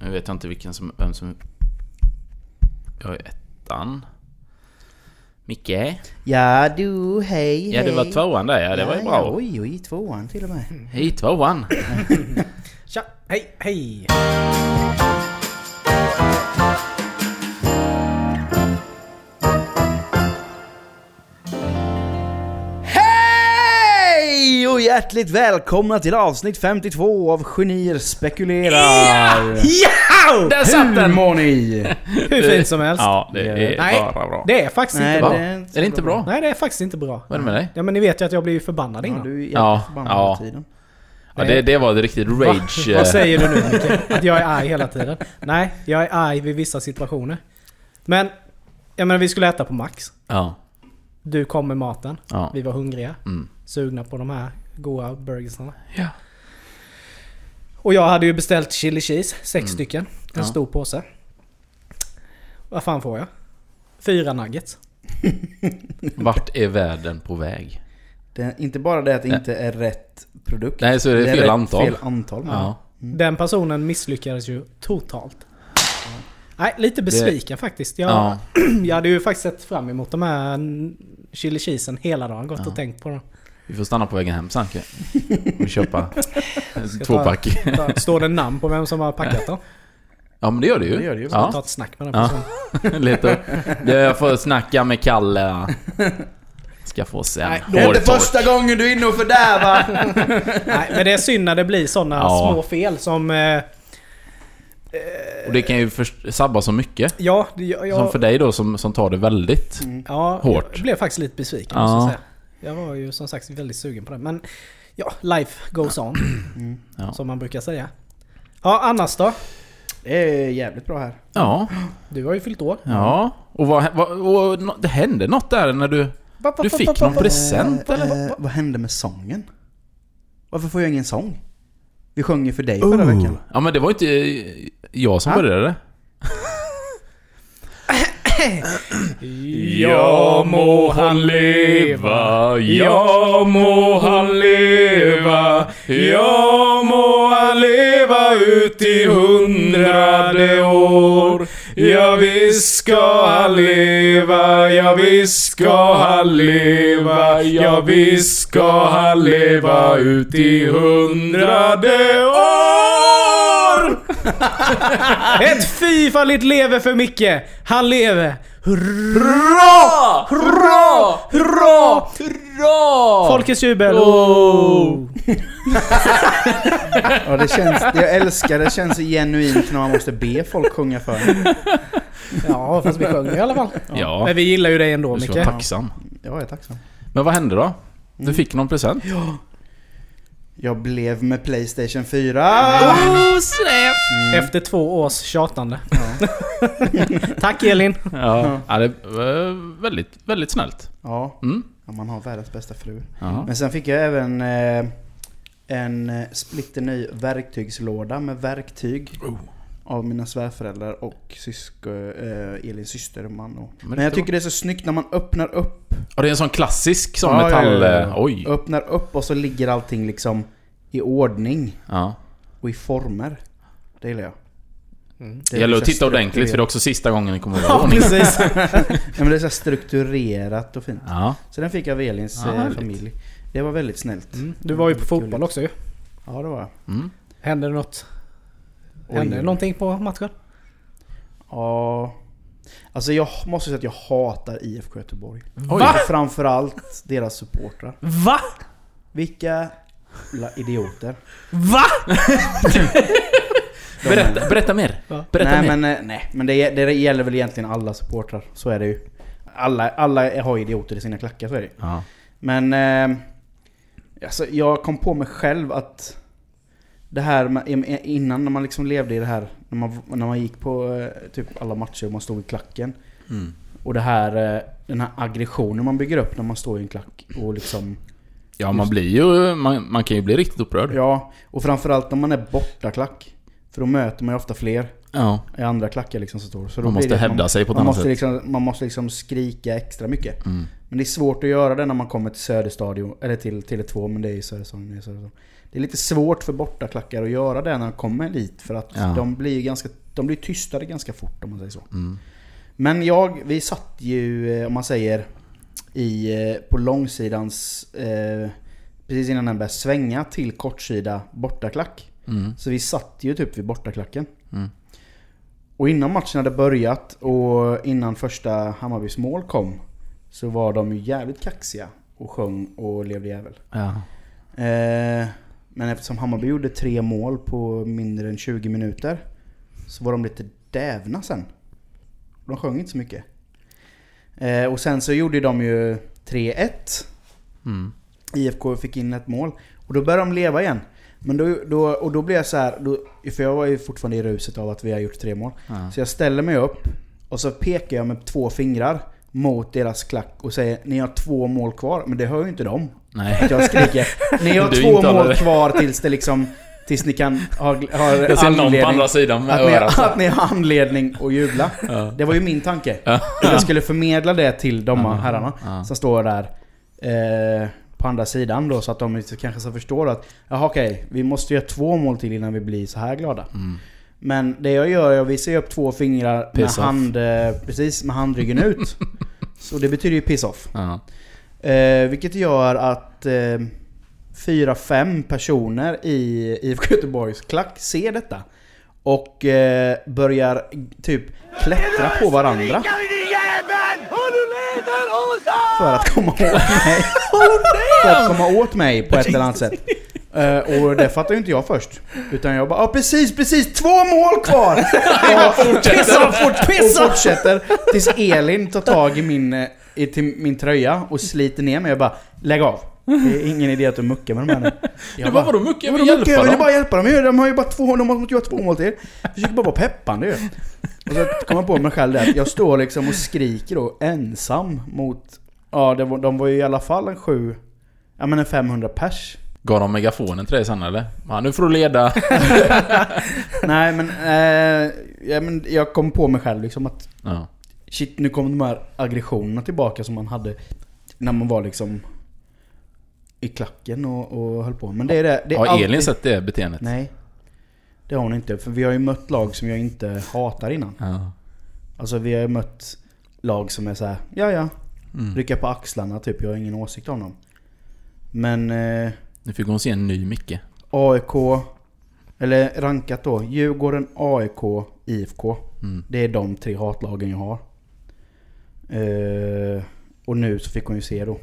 Nu vet jag inte vilken som, vem som... Jag är ettan. Micke? Ja du, hej Ja, det var hej. tvåan där ja. Det var ju bra. ja, Oj, oj, tvåan till och med. Hej tvåan. Tja, hej, hej! Hjärtligt välkomna till avsnitt 52 av Genier spekulerar. Ja! Där satt Hur den! mår ni? Hur fint som helst. Ja, det är Nej, bara bra. det är faktiskt Nej, inte bra. det Är är det inte bra? Nej, det är faktiskt inte bra. Vad är det med dig? Ja, men ni vet ju att jag blir förbannad Ja, innan. du är Ja, förbannad ja. hela tiden. Ja, det, det var ett riktigt rage. Va? eh, Vad säger du nu Micke? Att jag är arg hela tiden? Nej, jag är arg vid vissa situationer. Men, jag menar vi skulle äta på Max. Ja. Du kom med maten. Ja. Vi var hungriga. Mm. Sugna på de här goda burgersarna. Ja. Och jag hade ju beställt chili cheese, sex Mm. stycken. En Ja. stor påse. Vad fan får jag? Fyra nuggets. Vart är världen på väg? Det är inte bara det att det inte är rätt produkt. Nej, så är det fel rätt antal. Fel antal. Ja. Den personen misslyckades ju totalt. Nej, lite besviken faktiskt. Jag, Ja. jag hade ju faktiskt sett fram emot de här mm, chili cheesen hela dagen. Gått Ja. och tänkt på dem. Vi får stanna på vägen hem sen Och köpa Ska två ta- pack. Ta- Står det namn på vem som har packat dem? Ja men det gör det ju. Det gör det ju. Ta Ja. ett snack med den Ja. personen. Lite. Jag får snacka med Kalle. Ska få sen. Nej, Det är inte första gången du är inne och fördärvar! Nej, men det är synd när det blir sådana Ja. små fel som... Eh, Och det kan ju sabba så mycket. ja, det- jag, Som för dig då som, som tar det väldigt. ja, hårt. jag blev faktiskt lite besviken Ja. måste jag säga. Jag var ju som sagt väldigt sugen på det. Men ja, life goes on. Ja. Som man brukar säga. Ja, annars då? Det är jävligt bra här. Ja. Du har ju fyllt år. Ja. Och, vad, vad, och det hände något där när du... Du fick någon present Eh, eller? eh, vad hände med sången? Varför får jag ingen sång? Vi sjöng ju för dig förra veckan. Ja men det var inte jag som Ha? började. Ja må han leva, ja må han leva, ja må han leva ut i hundrade år. Ja visst ska han leva, ja visst ska han leva, ja visst ska han leva ut i hundrade år. Ett fyrfaldigt leve för Micke! Han lever! Hurra! Hurra! Hurra! Hurra! Folkets jubel! Oh. Ja, det känns, jag älskar det. känns så genuint när man måste be folk sjunga för en. Ja, fast vi sjöng i alla fall. Ja, Men vi gillar ju dig ändå du Micke. ska vara tacksam. Ja, jag är tacksam. Men vad hände då? Du fick någon present? Jag blev med Playstation 4. Efter två års tjatande. Tack Elin! Ja. ja, det var väldigt, väldigt snällt. Ja, Mm. ja, man har världens bästa fru. Ja. Men sen fick jag även eh, en eh, splitterny verktygslåda med verktyg. Av mina svärföräldrar och sysko, eh, Elins syster, man och. Men Men, jag var- tycker det är så snyggt när man öppnar upp. Och det är en sån klassisk sån Ja, metall... ja, ja, ja. Oj. Öppnar upp och så ligger allting liksom i ordning Ja. och i former. Det gillar jag. Det gäller att titta ordentligt för det är också sista gången ni kommer ihåg ordning. precis. Ja, men det är så strukturerat och fint. Ja. Så den fick jag av Elins Ja, eh, familj. Det var väldigt snällt. Mm. Du var ju på fotboll också ju. Ja, det var jag. Mm. Hände det något? Hände det någonting på matchen? Ja... Alltså jag måste säga att jag hatar IFK Göteborg. Oj. Va? Framförallt deras supportrar. Va? Vilka jävla idioter. Va? Berätta, berätta mer. Berätta nej, mer. men, eh, nej, men det, det gäller väl egentligen alla supportrar. Så är det ju. Alla, alla har idioter i sina klackar, så är det ju. Ja. Men... Eh, alltså, jag kom på mig själv att... Det här med, innan när man liksom levde i det här, när man, när man gick på eh, typ alla matcher och man stod i klacken. Mm. Och det här, eh, den här aggressionen man bygger upp när man står i en klack och liksom... Ja, man blir ju... Man, man kan ju bli riktigt upprörd. Ja, och framförallt när man är bortaklack. För då möter man ju ofta fler. Ja, i andra klackar liksom som står. Så man måste det hävda man, sig på ett man annat måste, sätt. liksom, man måste liksom skrika extra mycket. Mm. Men det är svårt att göra det när man kommer till Söderstadion, eller till Tele2, men det är ju Söderstadion. Söderstadion. Det är lite svårt för bortaklackar att göra det när de kommer dit, för att Ja. de blir ganska, de blir tystade ganska fort om man säger så. Mm. Men jag, vi satt ju, eh, om man säger, i, eh, på långsidans, eh, precis innan den började svänga till kortsida bortaklack. Mm. Så vi satt ju typ vid bortaklacken. Mm. Och innan matchen hade börjat och innan första Hammarbys mål kom så var de ju jävligt kaxiga och sjöng och levde jävel. Ja. Eh, men eftersom Hammarby gjorde tre mål på mindre än 20 minuter så var de lite dävna sen. De sjöng inte så mycket. Eh, och sen så gjorde de ju 3-1. Mm. IFK fick in ett mål. Och då började de leva igen. Men då, då, och då blev jag så här, då, för jag var ju fortfarande i ruset av att vi har gjort tre mål. Ja. Så jag ställer mig upp och så pekar jag med två fingrar mot deras klack och säger ni har två mål kvar. Men det hör ju inte de. Nej. Att jag skriker ni har Du två mål kvar tills det liksom Tills ni kan ha, ha Jag ser någon på andra sidan med att ni, örat. att ni har anledning att jubla. Ja. Det var ju min tanke. Ja. Jag skulle förmedla det till de Ja, herrarna ja. som står där eh, på andra sidan då så att de kanske så förstår att Jaha okej, vi måste göra två mål till innan vi blir så här glada. Mm. Men det jag gör, jag visar ju upp två fingrar med, off. hand, eh, precis, med handryggen ut. Så det betyder ju piss off. Ja. Eh, vilket gör att eh, fyra, fem personer i IFK Göteborgs klack ser detta. Och eh, börjar typ klättra på varandra. För att komma åt mig. För att komma åt mig på ett eller annat sätt. Eh, och det fattar ju inte jag först. Utan jag bara ja precis, precis, två mål kvar! Och pissa, fort, pissa! Och fortsätter tills Elin tar tag i min, eh, till min tröja och sliter ner mig. Jag bara lägg av. Det är ingen idé att du muckar med de här nu. Jag bara, vadå mucka? Jag vill Vadå muckar? Jag hjälpa vill dem. bara hjälpa dem. De har ju bara två, de måste göra två mål till. Jag försöker bara vara peppande ju. Och så kom jag på mig själv där. Jag står liksom och skriker då ensam mot... Ja, det var, de var ju i alla fall en sju... Ja men en 500 pers. Gav de megafonen till dig sen eller? Ja, nu får du leda. Nej men, eh, ja, men jag kom på mig själv liksom att Ja. Shit nu kommer de här aggressionerna tillbaka som man hade när man var liksom i klacken och, och höll på. Men det är det. det är Har alltid- Elin sett det beteendet? Nej. Det har hon inte. För vi har ju mött lag som jag inte hatar innan. Ja. Alltså vi har ju mött lag som är så här, ja ja. Mm. Rycka på axlarna typ, jag har ingen åsikt om dem. Men eh, Nu fick hon se en ny Micke. AIK, eller rankat då, Djurgården, AIK, IFK. Mm. Det är de tre hatlagen jag har. Eh, och nu så fick hon ju se då.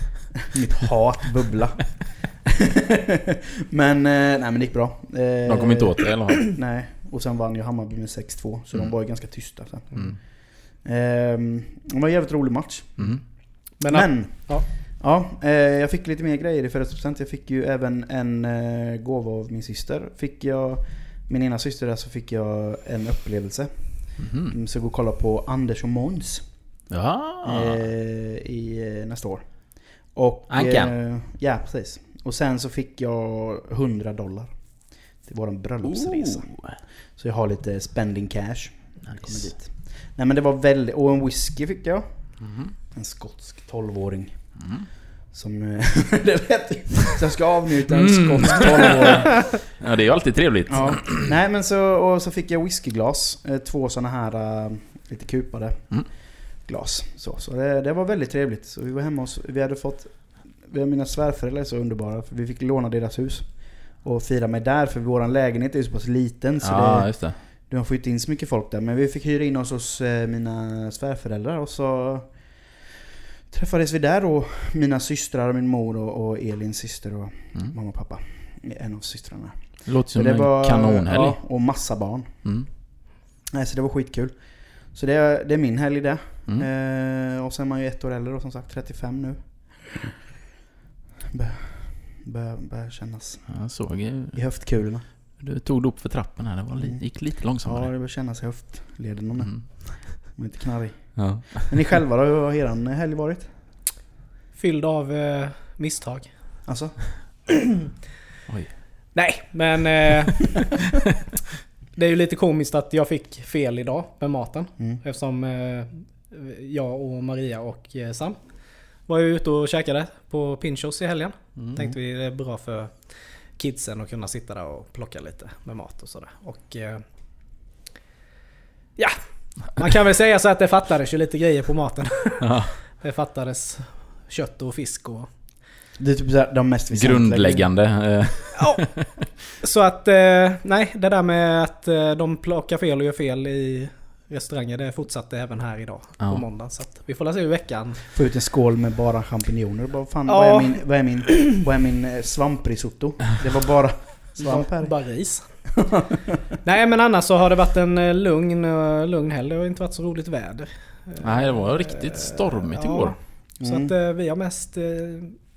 Mitt hat bubbla. men, eh, nej men det gick bra. Eh, De kom inte åt dig eller? Nej, och sen vann ju Hammarby med 6-2. Så Mm. de var ju ganska tysta sen. Mm. Ehm, det var en jävligt rolig match. Mm. Men, Men, ja. ja, eh, jag fick lite mer grejer i födelsedagspresent. Jag fick ju även en eh, gåva av min syster. Fick jag, min ena syster där så fick jag en upplevelse. Mhm. Mm, Så gå och kolla på Anders och Måns Ja. eh, i, eh, nästa år. Och, Ankan. eh, ja, precis. Och sen så fick jag 100 dollar. Till våran bröllopsresa. Oh. Så jag har lite spending cash. Kommer Nice. dit. Nej men det var väldigt... Och en whisky fick jag. Mhm. En skotsk 12-åring. Mm. Som... det lät ju... Så jag ska avnjuta en Mm. skotsk 12-åring. Ja, det är ju alltid trevligt. Ja. Nej men så... Och så fick jag whiskyglas. Två såna här... Lite kupade Mm. Glas. Så, så det, det var väldigt trevligt. Så vi var hemma hos... Vi hade fått... Vi har mina svärföräldrar är så underbara. För vi fick låna deras hus. Och fira mig där. För vår lägenhet är ju så pass liten. Så Ja, det, just det. de får ju inte in så mycket folk där. Men vi fick hyra in oss hos eh, mina svärföräldrar och så träffades vi där och mina systrar, min mor och, och Elins syster och Mm. mamma och pappa. En av systrarna. Det låter som en kanonhelg. Ja, och massa barn. Mm. Nej, så det var skitkul. Så det är, det är min helg det. Mm. Eh, och sen är man ju ett år äldre och som sagt 35 nu. Börjar bör, bör kännas Jag såg ju. i höftkulorna. Du tog det upp för trappen här. Det var li- gick lite Ja, långsammare. det bör kännas i höftlederna nu. Mm. Om inte knarrig. Ja. Men ni själva då? Hur har eran helg varit? Fylld av eh, misstag. Alltså? Oj. Nej, men... Eh, Det är ju lite komiskt att jag fick fel idag med maten. Mm. Eftersom eh, jag och Maria och eh, Sam var ju ute och käkade på Pinchos i helgen. Mm. Tänkte vi det är bra för kidsen att kunna sitta där och plocka lite med mat och sådär. Och... Eh, ja! Man kan väl säga så att det fattades ju lite grejer på maten. Ja. Det fattades kött och fisk och... Det är typ så här de mest väsentliga Grundläggande. Ja. Så att, eh, nej, det där med att eh, de plockar fel och gör fel i restauranger, det fortsatte även här idag Ja. på måndag. Så att vi får se hur veckan... Få ut en skål med bara champinjoner. Bara, fan, Ja. vad, är min, vad, är min, vad är min eh, svamprisotto? Det var bara svamp här. Bara ris. nej men annars så har det varit en lugn, lugn helg. Det har inte varit så roligt väder. Nej, det var riktigt stormigt Ja. igår. Så Mm. att eh, vi har mest eh,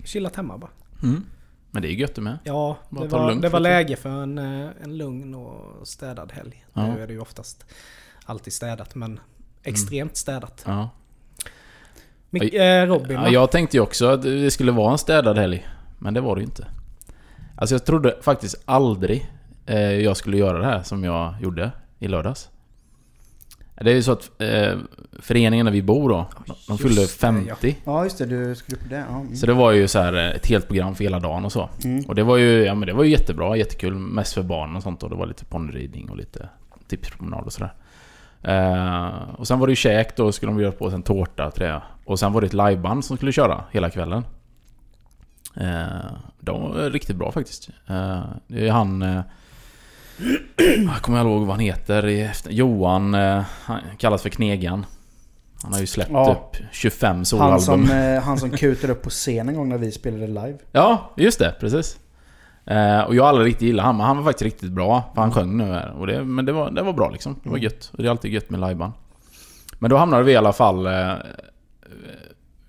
chillat hemma bara. Mm. Men det är gött det med. Ja, Bara det det var, lugnt det var läge för en, eh, en lugn och städad helg. Ja. Nu är det ju oftast alltid städat men extremt städat. Ja. Mick, eh, Robin Ja, jag tänkte ju också att det skulle vara en städad helg. Men det var det ju inte. Alltså jag trodde faktiskt aldrig eh, jag skulle göra det här som jag gjorde i lördags. Det är ju så att eh, föreningen där vi bor då, de fyllde Just det, ja. 50. Ja just det, du skulle på det. Ja, mm. Så det var ju så här eh, ett helt program för hela dagen och så. Mm. Och det var ju, ja, men det var ju jättebra, jättekul. Mest för barn och sånt och det var lite ponnyridning och lite tipspromenad och sådär. Eh, och sen var det ju käk då, skulle de göra på en tårta till det. Och sen var det ett liveband som skulle köra hela kvällen. Eh, de var riktigt bra faktiskt. Eh, det är han... Jag kommer ihåg vad han heter Johan, eh, han kallas för Knegan. Han har ju släppt Ja. upp 25 Han, soloalbum. som, eh, han som kutade upp på scen en gång när vi spelade live. Ja, just det. Precis. Eh, och jag har aldrig riktigt gillat han, men han var faktiskt riktigt bra. För han sjöng nu här. Och det, men det var, det var bra liksom. Det var Mm. gött. Och det är alltid gött med liveband. Men då hamnade vi i alla fall...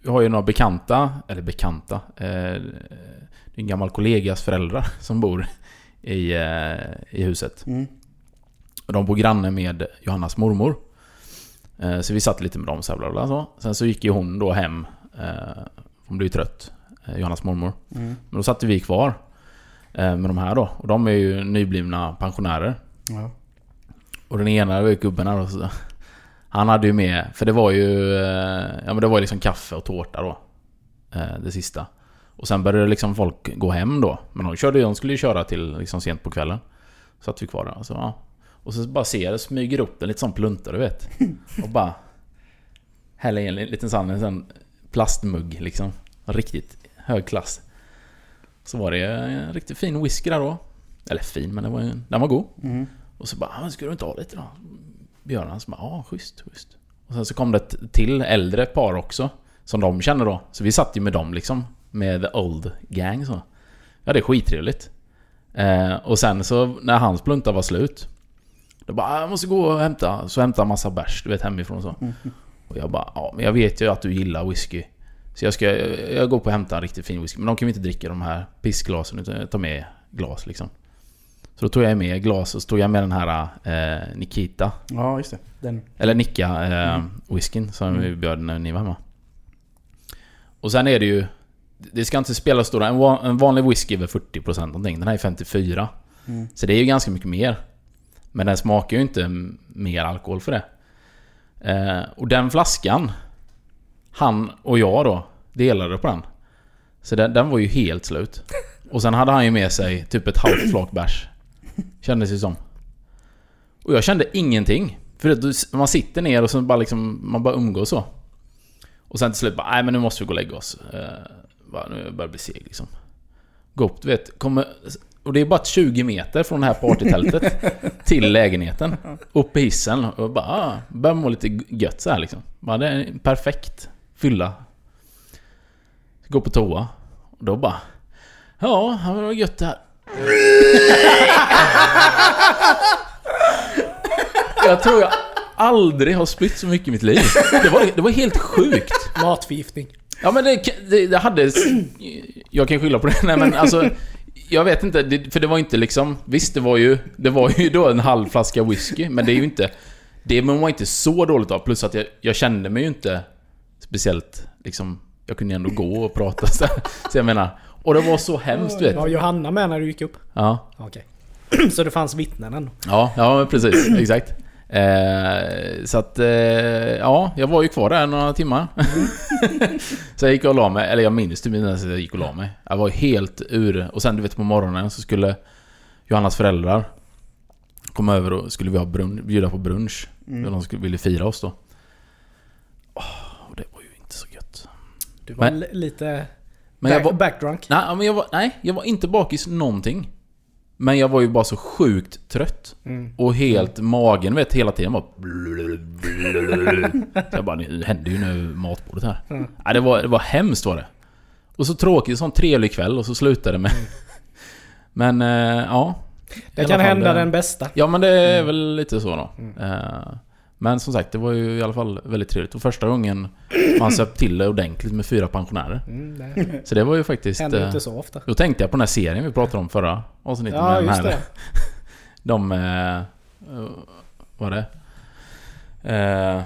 Vi har ju några bekanta, eller bekanta. Det är en gammal kollegas föräldrar som bor i, eh, i huset. Mm. Och de bor granne med Johannas mormor. Eh, Så vi satt lite med dem så bla bla, så. Sen så gick ju hon då hem. eh, Hon blev ju trött. Johannas mormor. Mm. Men då satt vi kvar med de här då. Och de är ju nyblivna pensionärer. Ja. Och den ena var ju gubben här då, så Han hade ju med, för det var ju... Ja men det var ju liksom kaffe och tårta då. Det sista. Och sen började liksom folk gå hem då. Men de, körde, de skulle ju köra till liksom sent på kvällen. Så satt vi kvar där. Alltså, ja. Och så bara ser jag, smyger upp en liten sån plunta du vet. Och bara... Häller i en liten sån, en sån plastmugg liksom. Riktigt hög klass. Så var det en riktigt fin whisky där då. Eller fin, men den var, den var god. Mm. Och så bara, "Ah, ska du inte ha lite då? Björn så bara, ja schysst, schysst. Och sen så kom det ett till äldre par också. Som de känner då. Så vi satt ju med dem liksom. Med the old gang så. Ja, det är skittrevligt. Eh, och sen så när hans plunta var slut. Då bara, "Ah, jag måste gå och hämta. Så hämta en massa bärs, du vet hemifrån så. Mm. Och jag bara, ja men jag vet ju att du gillar whisky. Så jag ska, jag, jag går på och hämtar en riktigt fin whisky. Men de kan vi inte dricka de här pissglasen utan jag tar med glas liksom. Så då tog jag med glas och så tog jag med den här eh, Nikita. ja, just det. Den. Eller Nicka eh, Mm. whiskyn som Mm. vi bjöd när ni var hemma. Och sen är det ju... Det ska inte spela stora... En, va- en vanlig whisky är väl 40% någonting. Den här är 54. Mm. Så det är ju ganska mycket mer. Men den smakar ju inte mer alkohol för det. Eh, och den flaskan... Han och jag då delade på den. Så den, den var ju helt slut. Och sen hade han ju med sig typ ett halvt flak bärs. Kändes det som. Och jag kände ingenting. För att man sitter ner och så bara liksom, man bara umgås så. Och sen till slut bara, nej men nu måste vi gå och lägga oss. Bara, nu börjar jag bli seg liksom. Gå upp, du vet. Kommer, och det är bara 20 meter från det här partytältet till lägenheten. Upp i hissen och bara, ah, börjar må lite gött så här liksom. Bara, det är perfekt fylla. Gå på toa. Och då bara, ja, det var gött det här. Jag tror jag aldrig har spytt så mycket i mitt liv. Det var, det var helt sjukt. Matförgiftning. Ja men det, det, det hade... Jag kan skylla på det. Nej men alltså... Jag vet inte, det, för det var inte liksom... Visst, det var ju... Det var ju då en halv flaska whisky, men det är ju inte... Det man inte så dåligt av. Plus att jag, jag kände mig ju inte speciellt liksom... Jag kunde ändå gå och prata så, så jag menar... Och det var så hemskt du vet. Var Johanna med när du gick upp? Ja. Okej. Så det fanns vittnen ändå. Ja, ja precis. Exakt. Eh, så att, eh, ja, jag var ju kvar där några timmar. så jag gick och la mig, eller jag minns typ inte ens att jag gick och la mig. Jag var helt ur. Och sen du vet på morgonen så skulle Johannas föräldrar komma över och skulle vi ha brun, bjuda på brunch. Mm. De skulle, ville fira oss då. Och det var ju inte så gött. Du var Men- li- lite Men jag back, var, backdrunk. nej, men jag var, nej, jag var inte bakis någonting. Men jag var ju bara så sjukt trött. Mm. Och helt magen vet hela tiden. Så jag bara, det händer ju nu matbordet här. Mm. Nej, det, var, det var hemskt var det. Och så tråkigt, sån trevlig kväll och så slutade det med... Men, eh, ja. Det kan hända eh, den bästa. Ja men det är väl lite så då. Mm. Men som sagt, det var ju i alla fall väldigt trevligt. Och första gången man söp till det ordentligt med fyra pensionärer. Mm, det Så det var ju faktiskt... händer eh, inte så ofta. då tänkte jag på den här serien vi pratade om förra avsnittet Ja, med just här, det. De... Eh, vad var det? Eh,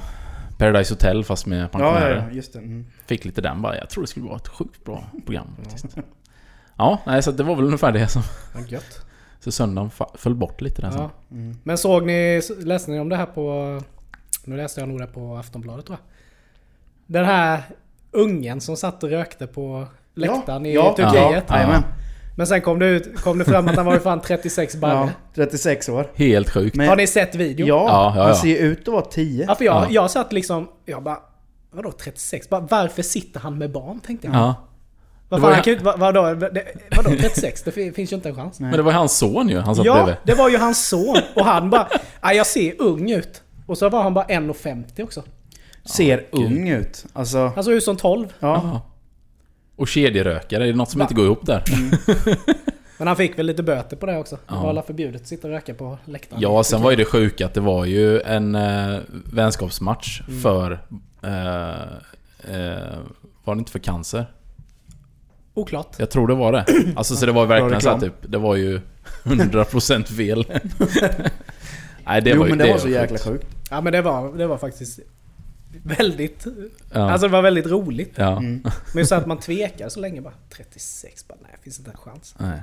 Paradise Hotel fast med pensionärer. ja, ja, just det. Mm. Fick lite den bara. Jag tror det skulle vara ett sjukt bra program faktiskt. Ja, nej så det var väl ungefär det som... Ja, gött. Så söndagen föll bort lite där sen. Ja. Mm. Men såg ni, läste ni om det här på... Nu läste jag nog det på Aftonbladet tror jag. Den här ungen som satt och rökte på läktaren i ja, Turkiet. Ja, jajamän. Men sen kom det, ut, kom det fram att han var ju fan 36 barre. Ja, 36 år. Helt sjukt. Men, Har ni sett videon? ja, Ja, ja, ja. han ser ju ut att vara 10. Ja, för jag, Ja. jag satt liksom... Jag bara... Vadå 36? Bara, varför sitter han med barn? Tänkte jag. Ja. Vad Det fan, var ju- han kan ju inte... vad- Vadå, det, vadå 36? Det fin- finns ju inte en chans. Nej. Men det var ju hans son ju, han satt Ja, bredvid. det var ju hans son. Och han bara... "Ja, jag ser ung ut. Och så var han bara 1,50 också. Ser gud. ung ut. Alltså, Han såg ut som 12. ja. Ja. Och kedjerökare, är det något som Va? inte går ihop där? Men han fick väl lite böter på det också. Det Ja. var alla förbjudet att sitta och röka på läktaren. Ja, sen var ju det sjuka att det var ju en eh, vänskapsmatch Mm. för... Eh, eh, var det inte för cancer? Oklart. Jag tror det var det. Alltså så det var verkligen så här, typ, det var ju 100% fel. Nej det jo var men det var så jäkla sjukt. Ja men det var, det var faktiskt väldigt... Ja. Alltså det var väldigt roligt. ja. Mm. Men så att man tvekar så länge bara. 36 bara, nej finns inte en chans. Nej. Men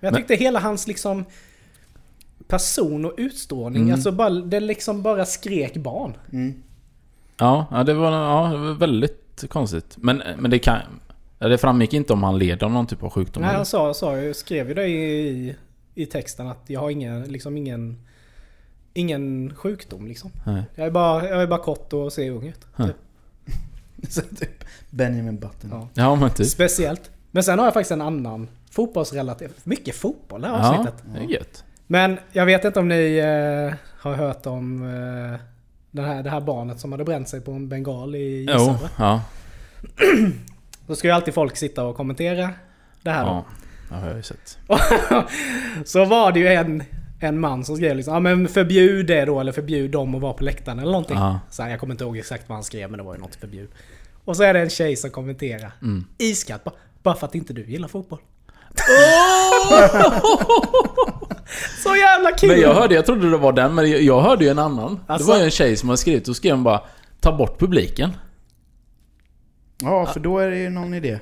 jag Men- tyckte hela hans liksom person och utstrålning, Mm. alltså bara, det liksom bara skrek barn. Mm. Ja, ja, det var, ja, det var väldigt konstigt. Men, men det kan... Det framgick inte om han led av någon typ av sjukdom. Nej, han sa, sa, skrev ju det i, i texten att jag har ingen, liksom ingen, ingen sjukdom liksom. Nej. Jag är bara, jag är bara kort och ser ung ut. Ja. Typ. Så typ Benjamin Button. Ja. Ja men typ. Speciellt. Men sen har jag faktiskt en annan fotbollsrelaterad. Mycket fotboll det här Ja, avsnittet. det är gött. Men jag vet inte om ni eh, har hört om eh, den här, det här barnet som hade bränt sig på en bengal i Jo, Gissövre. ja. Då ska ju alltid folk sitta och kommentera det här då. Ja, det har jag ju sett. Så var det ju en, en man som skrev liksom, ja men förbjud det då eller förbjud dem att vara på läktaren eller någonting. Ja. Så här, jag kommer inte ihåg exakt vad han skrev men det var ju något förbjud. Och så är det en tjej som kommenterar. Mm. Iskallt bara, bara för att inte du gillar fotboll. Så jävla kul! Men jag hörde, jag trodde det var den, men jag, jag hörde ju en annan. Alltså- Det var ju en tjej som hade skrivit, och skrev hon bara Ta bort publiken. Ja, för då är det ju någon idé.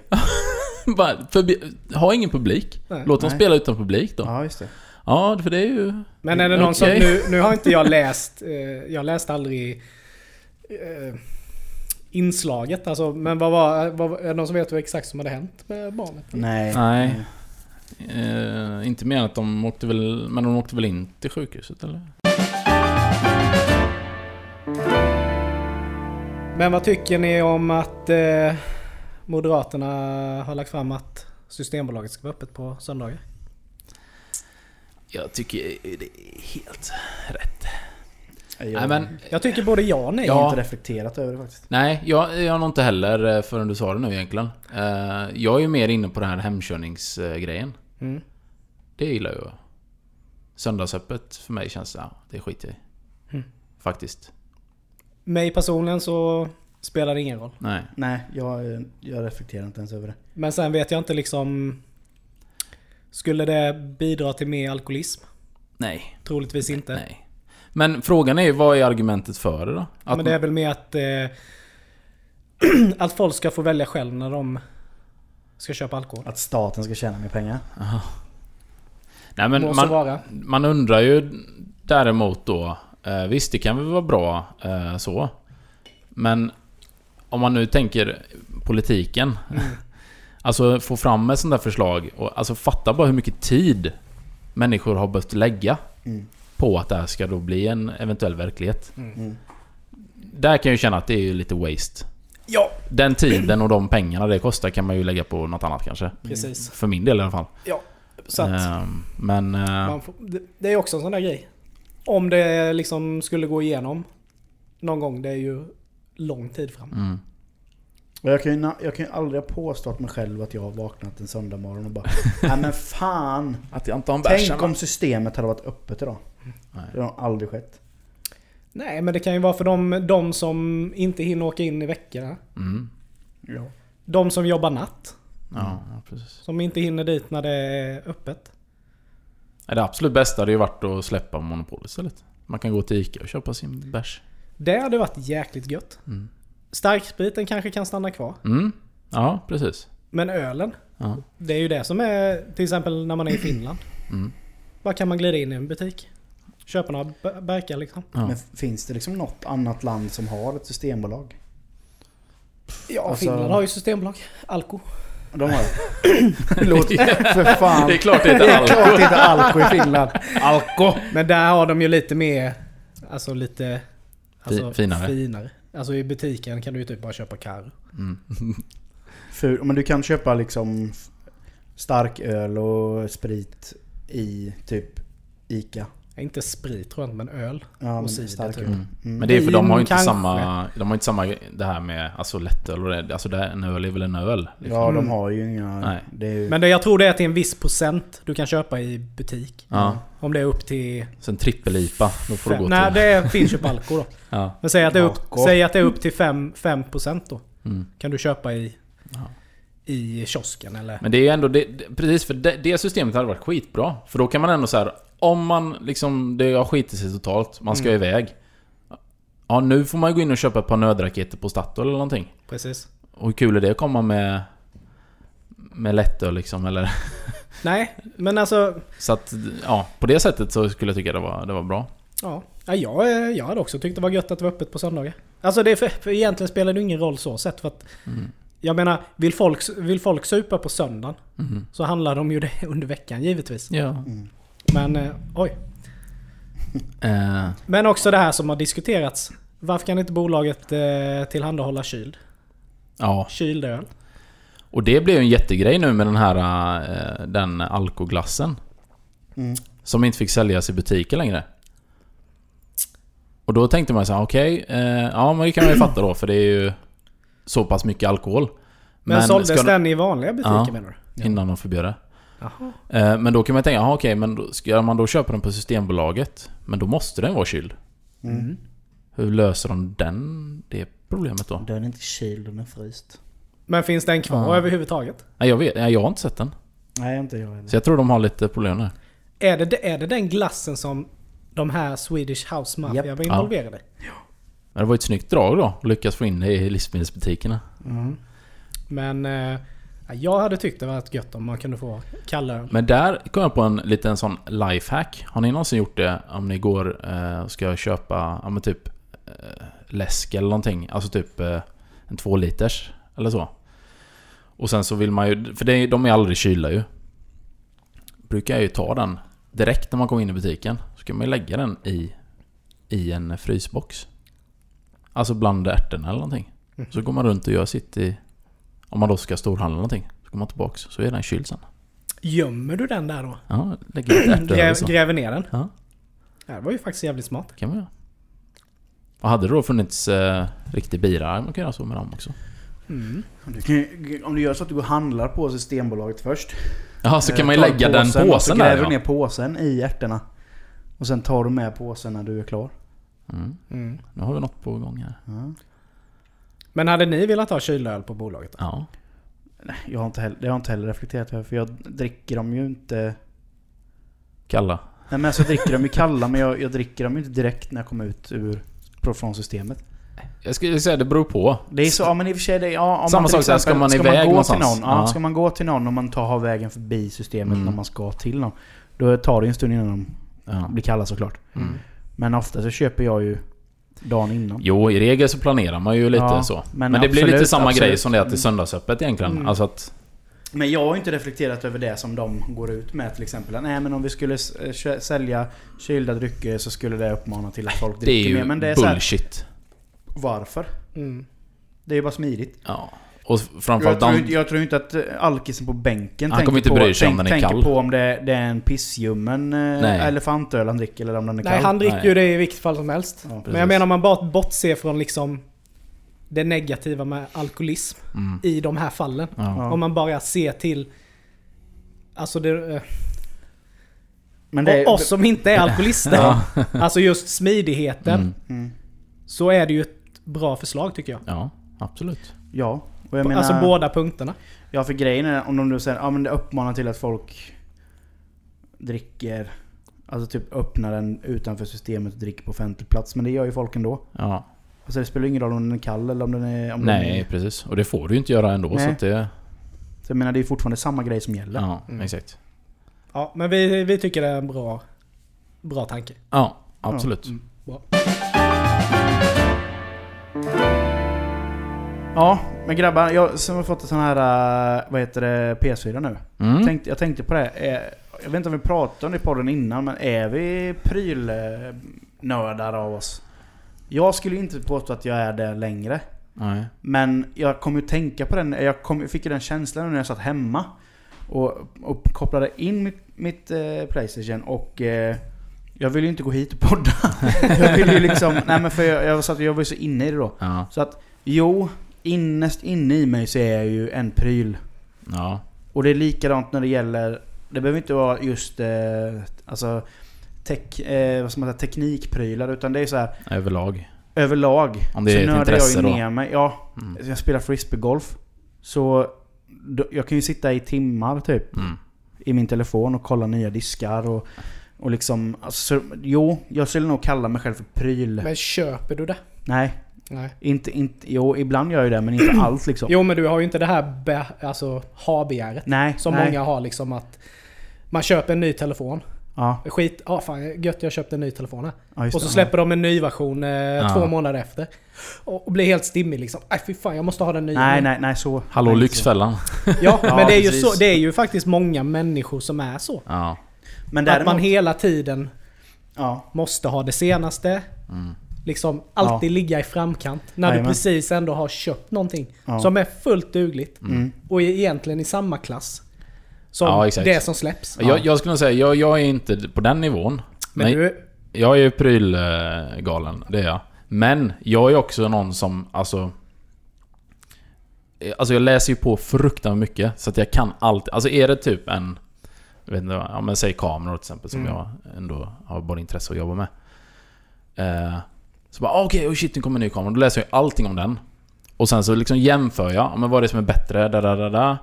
bara, förbi, ha ingen publik. Nej. Låt dem Nej. spela utan publik då. Ja, just det. Ja, för det är ju... Men är det någon Okej. som... Nu, nu har inte jag läst... Eh, jag läste aldrig... Eh, inslaget alltså. Men vad var... Vad, är det någon som vet vad exakt som hade hänt med barnet? Nej. Nej. Eh, inte mer än att de åkte väl... Men de åkte väl in till sjukhuset eller? Men vad tycker ni om att eh, Moderaterna har lagt fram att Systembolaget ska vara öppet på söndagar? Jag tycker det är helt rätt. Jag, Nej men... Jag tycker både ja och nej. jag har Ja. inte reflekterat över det faktiskt. Nej, jag, jag har nog inte heller eh, förrän du sa det nu egentligen. Eh, jag är ju mer inne på den här hemkörningsgrejen. Mm. Det gillar jag. Söndagsöppet för mig känns... Ja, det skiter jag i. Mm. Faktiskt. Mig personligen så spelar det ingen roll. Nej. Nej, jag, jag reflekterar inte ens över det. Men sen vet jag inte liksom... Skulle det bidra till mer alkoholism? Nej. Troligtvis inte. Nej. Men frågan är ju, vad är argumentet för det då? Att Men det är väl mer att... Eh, att folk ska få välja själv när de ska köpa alkohol. Att staten ska tjäna mer pengar. Aha. Nej men Må man, man undrar ju däremot då... Eh, visst, det kan väl vara bra eh, så. Men om man nu tänker politiken. Mm. Alltså få fram ett sånt där förslag och alltså fatta bara hur mycket tid människor har behövt lägga Mm. på att det här ska då bli en eventuell verklighet. Mm. Där kan jag ju känna att det är ju lite waste. Ja, Den tiden och de pengarna det kostar kan man ju lägga på något annat kanske. precis. För min del i alla fall. Så att Ehm, Men... eh, får, det, det är också en sån där grej. Om det liksom skulle gå igenom någon gång, det är ju lång tid fram. mm. Jag kan, ju, jag kan ju aldrig ha påstått mig själv att jag har vaknat en söndag morgon och bara Nej men fan! Att jag inte har en bärs Tänk om systemet hade varit öppet idag. Nej. Det har aldrig skett. Nej, men det kan ju vara för de, de som inte hinner åka in i veckorna. Mm. Ja. De som jobbar natt. Ja, ja, precis. Som inte hinner dit när det är öppet. Det absolut bästa hade ju varit att släppa monopolet istället. Man kan gå till Ica och köpa sin bärs. Det hade varit jäkligt gött. Mm. Starkspriten kanske kan stanna kvar. Mm. Ja, precis. Men ölen, Ja. det är ju det som är till exempel när man är i Finland. Mm. Bara kan man glida in i en butik. Köpa några b- burkar liksom. Ja. Men finns det liksom något annat land som har ett systembolag? Ja, Alltså- Finland har ju systembolag. Alko. De har det. Låt för fan. Det är klart det Det heter är klart det heter Alko i Finland. Alko! Men där har de ju lite mer... Alltså lite... Alltså, Fi- finare. finare. Alltså i butiken kan du ju typ bara köpa kar. Mm. Ful. Men du kan köpa liksom f- starköl och sprit i typ Ica. Inte sprit tror jag inte, men öl. Ja, men cider, typ. Mm. Mm. Men det är för de har ju inte Kanske. samma... De har inte samma det här med alltså lättöl och det. Alltså det, här- en öl är väl en öl? Liksom. Ja, de har ju inga... Nej. Det är ju, Men det, jag tror det är till en viss procent du kan köpa i butik. Ja. Om det är upp till... Sen trippel-IPA. Då får du Fem. gå Nej, till... det finns ju på Alko då. Ja. Men säg att det är upp, säg att det är upp till 5%, 5% då. Mm. Kan du köpa i, Ja. i kiosken eller... Men det är ju ändå... Det, det, precis, för det, det systemet hade varit skitbra. För då kan man ändå så här, Om man liksom... Det har skitit sig totalt. Man ska Mm. iväg. Ja, nu får man ju gå in och köpa ett par nödraketer på Statoil eller någonting. Precis. Och hur kul är det att komma med... Med lättöl liksom, eller... Nej, men alltså... Så att, ja, på det sättet så skulle jag tycka det var, det var bra. Ja, ja jag, jag hade också tyckt det var gött att det var öppet på söndagar. Alltså det är för, för egentligen spelar det ingen roll så sett för att... Mm. Jag menar, vill folk, vill folk supa på söndagen Mhm. så handlar de ju det under veckan givetvis. Ja. Mm. Men eh, oj. Eh, Men också det här som har diskuterats. Varför kan inte bolaget eh, tillhandahålla kyld? ja. Kyld öl? Och det blev ju en jättegrej nu med den här... eh, den alkoglassen. Mm. Som inte fick säljas i butiker längre. Och då tänkte man så här, okej, eh, ja men det kan man ju fatta då för det är ju så pass mycket alkohol. Men, såldes ska den i vanliga butiker Ja. menar du? Innan de förbjöd det. Jaha. Eh, men då kan man tänka, aha, okej men då, ska man då köpa den på Systembolaget? Men då måste den vara kyld. Mm. Hur löser de den, det problemet då? Den är inte kyld, den är fryst. Men finns den kvar Ja. överhuvudtaget? Nej, jag, vet, jag har inte sett den. Nej, inte jag heller. Så jag tror de har lite problem där. Är det, är det den glassen som de här Swedish House Mafia Japp. var involverade i? Men det var ju ett snyggt drag då, att lyckas få in det i livsmedelsbutikerna. Mm. Men eh, ja, jag hade tyckt det var gött om man kunde få kalla öl. Men där kom jag på en liten sån lifehack. Har ni någonsin gjort det om ni går eh, och ska köpa, ja men typ eh, läsk eller någonting? Alltså typ eh, en två liters eller så. Och sen så vill man ju, för det, de är aldrig kylda ju. Brukar jag ju ta den direkt när man kommer in i butiken. Så kan man ju lägga den i, i en frysbox. Alltså bland ärtorna eller någonting. Så går man runt och gör sitt i... Om man då ska storhandla någonting. Så går man tillbaks så är den kyld sen. Gömmer du den där då? Ja, lägger lite ärtor Gräv, så. gräver ner den? Ja. Det var ju faktiskt jävligt smart. kan man göra. Och hade det då funnits eh, riktig bira, man kan göra så med dem också. Mm. Du kan, om du gör så att du går och handlar på Systembolaget först. Ja, så kan eh, man ju lägga den och så påsen där gräver du ja. ner påsen i ärtorna. Och sen tar du med påsen när du är klar. Mm. Mm. Nu har vi något på gång här. Ja. Men hade ni velat ha kylöl på bolaget? Då? Ja. Nej, Jag har inte heller, det har jag inte heller reflekterat över för jag dricker dem ju inte... Kalla. Nej men alltså jag dricker dem ju kalla men jag, jag dricker dem ju inte direkt när jag kommer ut ur från systemet. Jag skulle säga det beror på. Det är så, ja men i och för sig det, ja, om Samma man till sak ska man iväg gå till någonstans? någon, ja, Ja. Ska man gå till någon och man tar har vägen förbi systemet Mm. när man ska till någon. Då Då tar det en stund innan de Ja. blir kalla såklart. Mm. Men ofta så köper jag ju dagen innan. Jo, i regel så planerar man ju lite Ja, så. men Men, det blir absolut, lite samma absolut. grej som det att det är söndagsöppet egentligen. Mm. Alltså att... Men jag har ju inte reflekterat över det som de går ut med till exempel. Nej men om vi skulle eh, sälja kylda drycker så skulle det uppmana till att folk Det är dricker ju mer. Men det är så här, bullshit. varför? Mm. Det är ju bara smidigt. Ja. Och Jag framförallt tror, de... inte- jag tror inte att eh, alkisen på bänken Han tänker kommer inte på, bry sig om tänk- den är tänker kall. på om det, det är en pissljummen eh, Nej. elefantöl han dricker eller om den är Nej, kall. han dricker Nej. ju det i vilket fall som helst. Ja, Men jag menar om man bara bortser från liksom det negativa med alkoholism Mm. i de här fallen. Ja. Ja. Om man bara ser till Alltså det, eh, Men det är, oss som inte är alkoholister. Ja. Alltså just smidigheten. Mm. Mm, Så är det ju ett bra förslag tycker jag. ja, absolut. ja. Och jag menar, alltså båda punkterna. Ja för grejen är om de nu säger ja men det uppmanar till att folk dricker Alltså typ öppnar den utanför systemet och dricker på offentlig plats. Men det gör ju folk ändå. Ja. Alltså det spelar ju ingen roll om den är kall eller om den är... Om Nej, Den är, precis. Och det får du ju inte göra ändå. Nej. Så att det... så jag menar det är fortfarande samma grej som gäller. Ja, Mm. exakt. Ja, men vi, vi tycker det är en bra, bra tanke. Ja, absolut. Mm, bra. Ja, men grabbar, jag som har fått en sån här, äh, vad heter det, PS4 nu. Mm. Tänkte, jag tänkte på det. eh, Jag vet inte om vi pratade om det i podden innan, men är vi prylnördar av oss? Jag skulle inte påstå att jag är det längre. Nej. Men jag kom ju tänka på den, jag kom, fick ju den känslan när jag satt hemma. Och, och kopplade in mitt, mitt eh, Playstation och eh, jag ville ju inte gå hit och podda. jag ville ju liksom, nej men för jag, jag, satt, jag var ju så inne i det då. Ja. Så att, jo, innest inne i mig så är jag ju en pryl. Ja. Och det är likadant när det gäller, det behöver inte vara just eh, alltså tech, eh, vad ska man säga, teknikprylar utan det är så här Överlag. överlag. Om det är så ett nördar intresse jag ju då. ner mig. Ja, Mm. jag spelar frisbeegolf. Så då, jag kan ju sitta i timmar typ Mm. i min telefon och kolla nya diskar och, och liksom... Alltså, så, jo, jag skulle nog kalla mig själv för pryl. Men köper du det? Nej, Nej. inte, inte... Jo, ibland gör jag det men inte allt liksom. Jo men du har ju inte det här be, alltså, ha-begäret. Nej, Som nej. många har liksom att man köper en ny telefon. Ja, Skit, ja fan gött jag köpte en ny telefon här. ja Och så det. släpper de en ny version eh, två månader efter. Och, och blir helt stimmig liksom. Nej fy fan jag måste ha den nya. Nej, nej, nej så. Hallå nej, Lyxfällan. Ja, Ja, men det är, ju så, det är ju faktiskt många människor som är så. Ja. Men Att däremot... man hela tiden ja, måste ha det senaste. Mm. Liksom alltid ligga i framkant. När Jajamän. du precis ändå har köpt någonting Ja. som är fullt dugligt. Mm. Och är egentligen i samma klass. Som Ja, det som släpps. Jag, jag skulle säga, jag, jag är inte på den nivån. Men Men du, jag är ju prylgalen, det är jag. Men jag är också någon som, alltså... Alltså jag läser ju på fruktansvärt mycket, så att jag kan allt. Alltså är det typ en... Jag vet inte, ja men säg kameror till exempel, som Mm. jag ändå har både intresse att jobba med. Eh, så bara, ah, okej, oh shit, nu kommer en ny kamera. Då läser jag allting om den. Och sen så liksom jämför jag, ja, men vad är det som är bättre, da, da, da, da.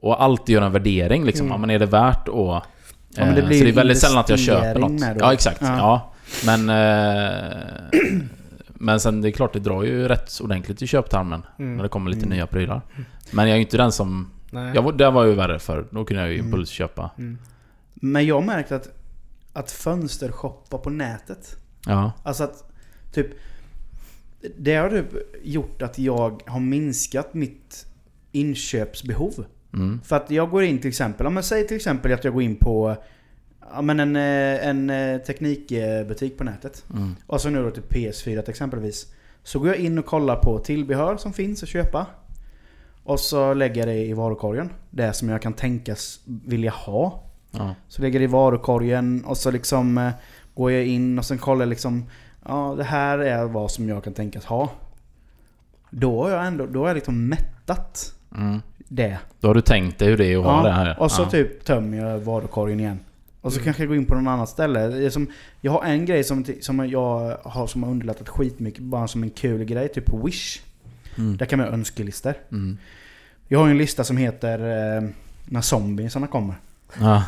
Och alltid göra en värdering liksom. Mm. Men är det värt att... Ja, men det eh, blir så det är väldigt sällan att jag köper något. Ja, exakt. Ja. Ja. Men... Eh, men sen det är klart, det drar ju rätt ordentligt i köptarmen. Mm. När det kommer lite Mm. nya prylar. Men jag är ju inte den som... nej. Jag, det var ju värre för Då kunde jag ju Mm. impulsköpa. Mm. Men jag har märkt att, att fönstershoppa på nätet. Ja. Alltså att typ... Det har typ gjort att jag har minskat mitt inköpsbehov. Mm. För att jag går in till exempel, om man säger till exempel att jag går in på ja, men en, eh, en eh, teknikbutik på nätet. Mm. Och så nu då till PS4 exempelvis. Så går jag in och kollar på tillbehör som finns att köpa. Och så lägger jag det i varukorgen. Det som jag kan tänkas vilja ha. Ja. Så lägger jag det i varukorgen och så liksom eh, går jag in och sen kollar jag liksom Ja det här är vad som jag kan tänkas ha. Då har jag ändå, då har jag liksom mättat Mm. det. Då har du tänkt dig hur det är att ha det här. och så ja. typ tömmer jag varukorgen igen. Och så Mm. kanske jag går in på någon annat ställe. Som, jag har en grej som, som jag har som har underlättat skitmycket, bara som en kul grej, typ på Wish. Mm. Där kan man göra önskelistor. Mm. Jag har ju en lista som heter eh, När zombiesarna kommer. Ja.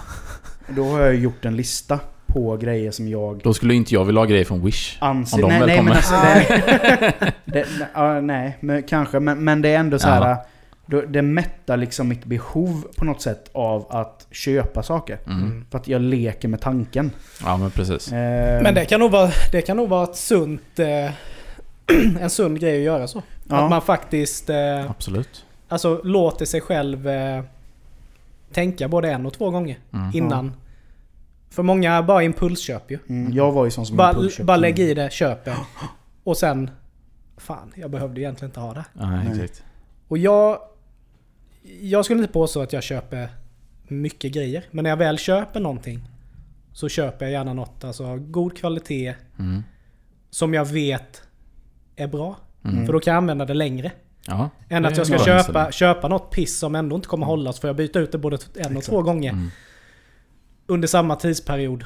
Då har jag gjort en lista på grejer som jag Då skulle inte jag vilja ha grejer från Wish. anser... Om de nej, väl nej, men kommer. alltså, det, det, nej, ja, nej men kanske. Men, men det är ändå så här. Ja. då, det mättar liksom mitt behov på något sätt av att köpa saker. Mm. För att jag leker med tanken. Ja men precis. Eh, Men det kan nog vara, det kan nog vara ett sunt, eh, en sund grej att göra så. Ja. Att man faktiskt eh, Absolut. alltså, låter sig själv eh, tänka både en och två gånger Mm. innan. För många bara impulsköp ju. Mm, jag var ju sån som Bara, impulsköpte. bara lägg i det, köp det. Och sen... Fan, jag behövde egentligen inte ha det. Nej. exakt. Och jag... Jag skulle inte påstå att jag köper mycket grejer. Men när jag väl köper någonting så köper jag gärna något alltså av god kvalitet Mm. som jag vet är bra. Mm. För då kan jag använda det längre. Ja. Än det att jag ska köpa, köpa något piss som ändå inte kommer hålla så får jag byta ut det både en och Exakt. två gånger. Mm. Under samma tidsperiod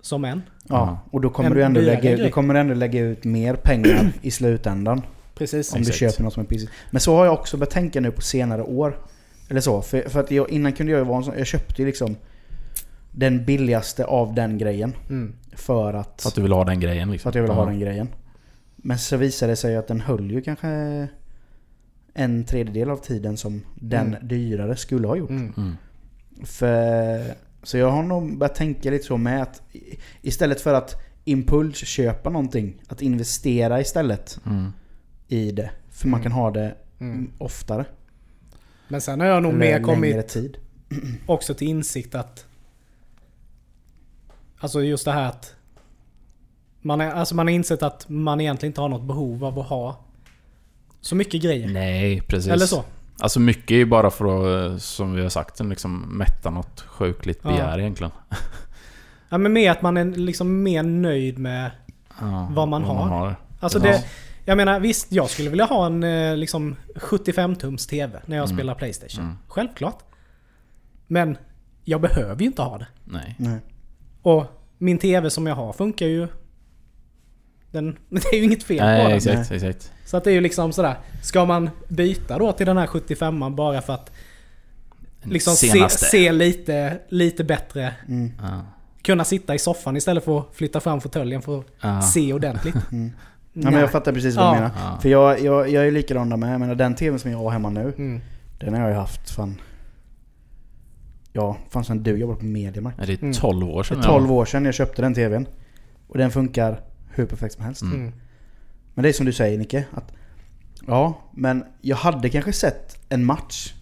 som en. Ja, och då kommer, En du ändå lägga, du kommer ändå lägga ut mer pengar i slutändan. Precis. Om Exakt. du köper något som är pissigt. Men så har jag också börjat tänka nu på senare år. Eller så. För, för att jag, innan kunde jag ju vara en sån, Jag köpte ju liksom den billigaste av den grejen. Mm. För att, För att du vill ha den grejen liksom. för att jag ville ja. ha den grejen. Men så visade det sig att den höll ju kanske en tredjedel av tiden som den Mm. dyrare skulle ha gjort. Mm. Mm. För, så jag har nog börjat tänka lite så med att istället för att impulsköpa någonting, att investera istället Mm. i det. För man Mm. kan ha det Mm. oftare. Men sen har jag nog Eller mer längre kommit tid. också till insikt att... Alltså just det här att... Man, är, alltså man har insett att man egentligen inte har något behov av att ha så mycket grejer. Nej, precis. Eller så. Alltså mycket är ju bara för att, som vi har sagt, liksom mätta något sjukligt Ja. begär egentligen. Ja men mer att man är liksom mer nöjd med... Ja, Vad man har. Alltså Ja. det... Jag menar visst, jag skulle vilja ha en eh, liksom 75-tums TV när jag Mm. spelar Playstation. Mm. Självklart. Men jag behöver ju inte ha det. Nej. Nej. Och min TV som jag har funkar ju... Den, det är ju inget fel på den. Nej, exakt, exakt. Så att det är ju liksom sådär. Ska man byta då till den här 75an bara för att liksom se, se lite, lite bättre. Mm. Ja. Kunna sitta i soffan istället för att flytta fram fåtöljen för att Ja. se ordentligt. Mm. Ja, men jag fattar precis vad du Ja. menar. Ja. För jag, jag, jag är likadan där med. Jag menar den TVn som jag har hemma nu. Mm. Den har jag ju haft fan... Ja, fan sen du jobbade på Mediamarkt. Ja, Det är Mm. 12 år Det sedan. är 12 år sedan jag köpte den TVn. Och den funkar hur perfekt som helst. Mm. Mm. Men det är som du säger Nicke. Att, ja, men jag hade kanske sett en match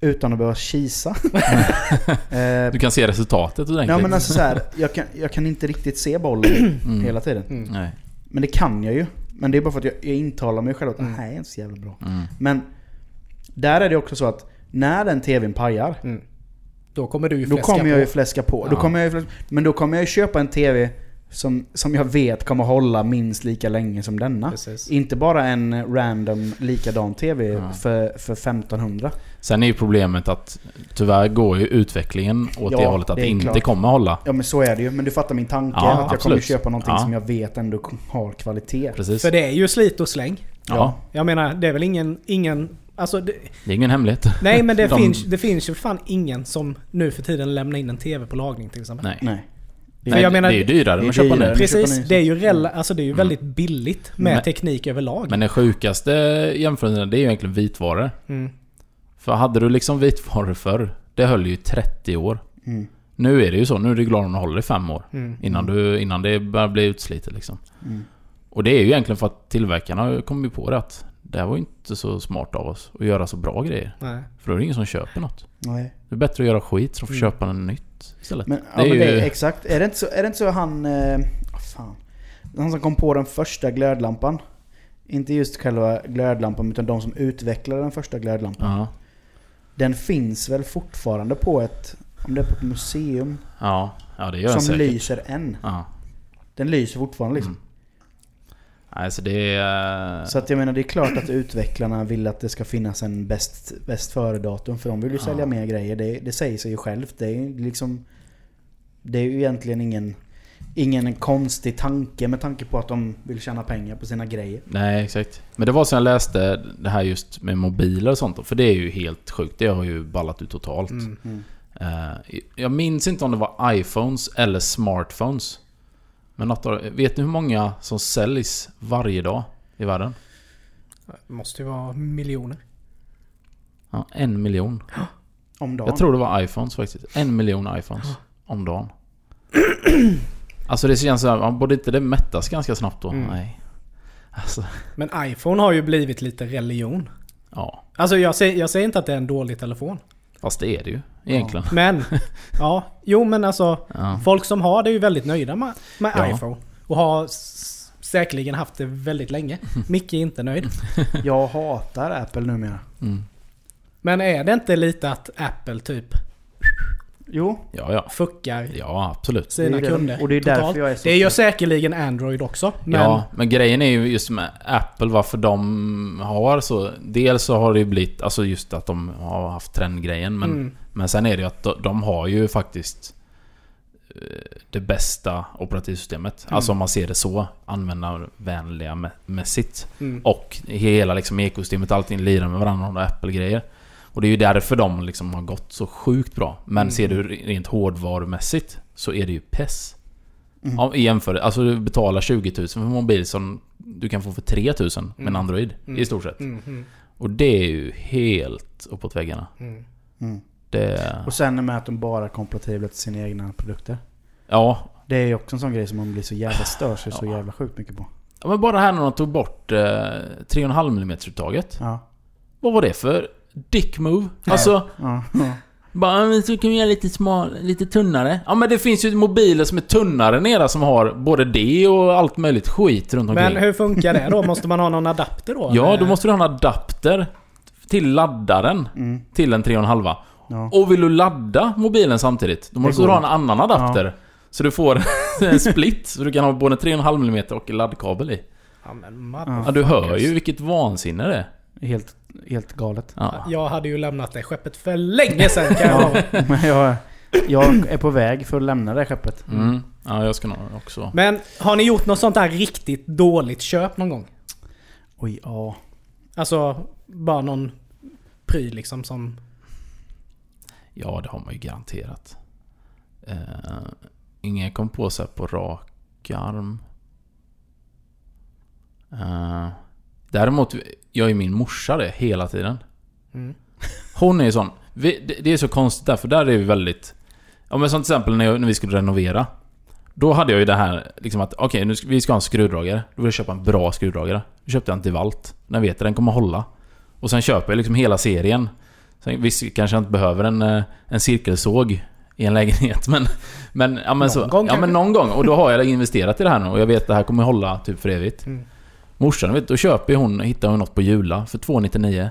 utan att behöva kisa. eh, Du kan se resultatet ordentligt. ja men alltså så här, jag, kan, jag kan inte riktigt se bollen Mm. hela tiden. Mm. Nej. Men det kan jag ju. Men det är bara för att jag, jag intalar mig själv att det här är inte så jävla bra. Mm. Men där är det också så att när den TVn pajar, Mm. Då kommer du ju då fläska kommer jag ju på. fläska på. Då Ja. kommer jag ju fläska, men då kommer jag ju köpa en TV som, som jag vet kommer hålla minst lika länge som denna. Precis. Inte bara en random likadan TV Ja. för, för 1500. Sen är ju problemet att tyvärr går ju utvecklingen åt Ja, det hållet att det det inte klart. kommer hålla. Ja men så är det ju. Men du fattar min tanke. Ja, att jag kommer absolut. köpa någonting Ja. som jag vet ändå har kvalitet. Precis. För det är ju slit och släng. Ja. Jag menar, det är väl ingen... ingen alltså det, Det är ingen hemlighet. nej men det, De- finns, det finns ju fan ingen som nu för tiden lämnar in en TV på lagning till exempel. Nej. Nej. Är, jag menar- det är ju dyrare än att köpa nu. Precis. det är ju, rela, alltså det är ju Mm. väldigt billigt med Men- teknik överlag. Men den sjukaste jämförelsen det är ju egentligen vitvaror. Mm. För hade du liksom vitvaror förr, det höll ju 30 år. Mm. Nu är det ju så, nu är du glad om du håller i fem år. Mm. Innan, du, innan det börjar bli utslitet liksom. Mm. Och det är ju egentligen för att tillverkarna kom ju på det att det här var ju inte så smart av oss att göra så bra grejer. Nej. För då är det ingen som köper något. Nej. Det är bättre att göra skit så får Mm. köpa en nytt istället. Men, Det ja, är men det ju- är exakt. Är det inte så, är det inte så han... Eh, fan. Han som kom på den första glödlampan. Inte just själva glödlampan utan de som utvecklade den första glödlampan. Ja. Den finns väl fortfarande på ett... Om det är på ett museum. Ja, ja det gör den som lyser än. Ja. Den lyser fortfarande liksom. Mm. Nej, så det är... Så att jag menar det är klart att utvecklarna vill att det ska finnas en bäst, bäst före-datum. För de vill ju Ja. sälja mer grejer. Det, det säger sig ju självt. Det är ju liksom... Det är ju egentligen ingen, ingen konstig tanke med tanke på att de vill tjäna pengar på sina grejer. Nej, exakt. Men det var så jag läste det här just med mobiler och sånt. För det är ju helt sjukt. Det har ju ballat ut totalt. Mm. Mm. Eh, jag minns inte om det var iPhones eller smartphones. Men något av, vet ni hur många som säljs varje dag i världen? Det måste ju vara miljoner. Ja, en miljon. Om dagen. Jag tror det var iPhones faktiskt. En miljon iPhones. Om dagen. Alltså det känns så här, borde inte det mättas ganska snabbt då? Mm. Nej. Alltså, Men iPhone har ju blivit lite religion. ja. Alltså jag säger, jag säger inte att det är en dålig telefon. Fast det är det ju egentligen. Men, ja. Jo men alltså. Ja. Folk som har det är ju väldigt nöjda med, med Ja. iPhone. Och har säkerligen haft det väldigt länge. Micke är inte nöjd. Jag hatar Apple numera. Mm. Men är det inte lite att Apple typ Jo. Ja, ja. fuckar Ja, absolut. sina Det är det. kunder Och det är därför jag är så- Det gör säkerligen Android också. Men Ja, men grejen är ju just med Apple varför de har så... Dels så har det ju blivit, alltså just att de har haft trendgrejen men... Mm. Men sen är det ju att de, de har ju faktiskt eh, det bästa operativsystemet. Mm. Alltså om man ser det så. Användarvänliga mä- mässigt. Mm. Och hela liksom ekosystemet, allting lirar med varandra och Apple-grejer. Och det är ju därför de liksom har gått så sjukt bra. Men Mm. ser du rent hårdvarumässigt så är det ju PES. Mm. Ja, i jämförelse, alltså du betalar 20 000 för en mobil som du kan få för 3 000 med en Mm. Android. Mm. I stort sett. Mm, mm, Och det är ju helt uppåt väggarna. mm. Mm. Det... Och sen med att de bara är kompatibla till sina egna produkter. Ja, Det är ju också en sån grej som man blir så jävla stör sig så Ja. jävla sjukt mycket på. Ja, men bara här när de tog bort eh, 3,5 mm uttaget. Ja. Vad var det för dick move? Alltså, Ja. ja. bara "Men så kan vi göra lite smal, lite tunnare. Ja men det finns ju mobiler som är tunnare än era som har både det och allt möjligt skit runt omkring. Men hur funkar det då? Måste man ha någon adapter då? Ja, då måste du ha en adapter till laddaren Mm. till en 3,5. Ja. Och vill du ladda mobilen samtidigt, då måste du ha en annan adapter. Så du får en split, så du kan ha både 3,5 mm och laddkabel i. Ja, men Ja. Ja, du hör ju vilket vansinne det är. Helt, helt galet. Ja. Jag hade ju lämnat det skeppet för länge sedan kan jag jag, jag är på väg för att lämna det skeppet. Mm. Ja, jag ska nog också... Men har ni gjort något sånt här riktigt dåligt köp någon gång? Oj, ja. Alltså, bara någon pryl liksom som... Ja, det har man ju garanterat. Uh, ingen kom på sig på rak arm. Eh, däremot, jag är min morsa det hela tiden. Mm. Hon är ju sån. Vi, det, det är så konstigt där, för där är vi väldigt... Ja men som till exempel när, jag, när vi skulle renovera. Då hade jag ju det här liksom att okej, nu ska, vi ska ha en skruvdragare. Då vill jag köpa en bra skruvdragare. Då köpte jag en DeWalt. Den vet jag, den kommer hålla. Och sen köper jag liksom hela serien. Sen, visst kanske jag inte behöver en, eh, en cirkelsåg i en lägenhet men... Men, ja, men, Någon så, gång ja, men någon gång. Och då har jag investerat i det här nu och jag vet att det här kommer hålla typ för evigt. Mm. Morsan, vet, då köper hon, hittar hon något på Jula för 299.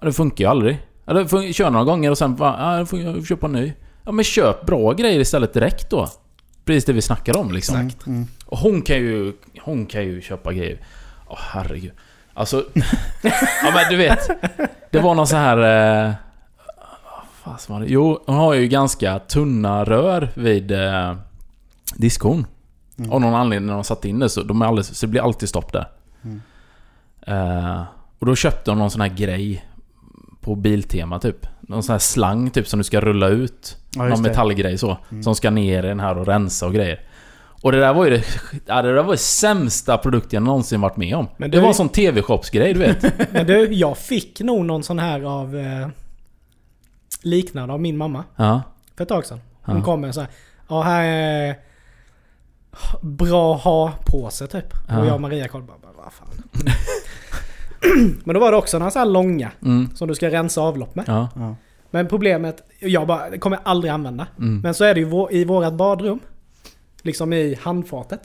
Ja, det funkar ju aldrig. Ja, det fun- kör några gånger och sen bara, ja, får jag köpa en ny. Ja men köp bra grejer istället direkt då. Precis det vi snackar om liksom. Mm, mm. Och hon kan ju, hon kan ju köpa grejer. Åh herregud. Alltså... ja men du vet. Det var någon så här... Eh, vad fasen var det? Jo, hon har ju ganska tunna rör vid eh, diskhon. Mm. Av någon anledning när de satt in det så, de är alldeles, så det blir alltid stopp där. Mm. Eh, och då köpte hon någon sån här grej på Biltema typ. Någon sån här slang typ som du ska rulla ut. Ja, någon det. metallgrej så. Mm. Som ska ner i den här och rensa och grejer. Och det där var ju det... Ja, det där var ju sämsta produkten jag någonsin varit med om. Men det du- var en sån TV-shopsgrej du vet. Men du, jag fick nog någon sån här av... Eh, liknande av min mamma. Ja. För ett tag sedan. Hon Ja. kom med så här. Ja, här är... Bra ha-påse typ. Ja. Och jag och Maria kollade bara, vad fan. Men då var det också några så här långa. Mm. Som du ska rensa avlopp med. Ja. Ja. Men problemet, jag bara, det kommer jag aldrig använda. Mm. Men så är det ju i vårat badrum. Liksom i handfatet.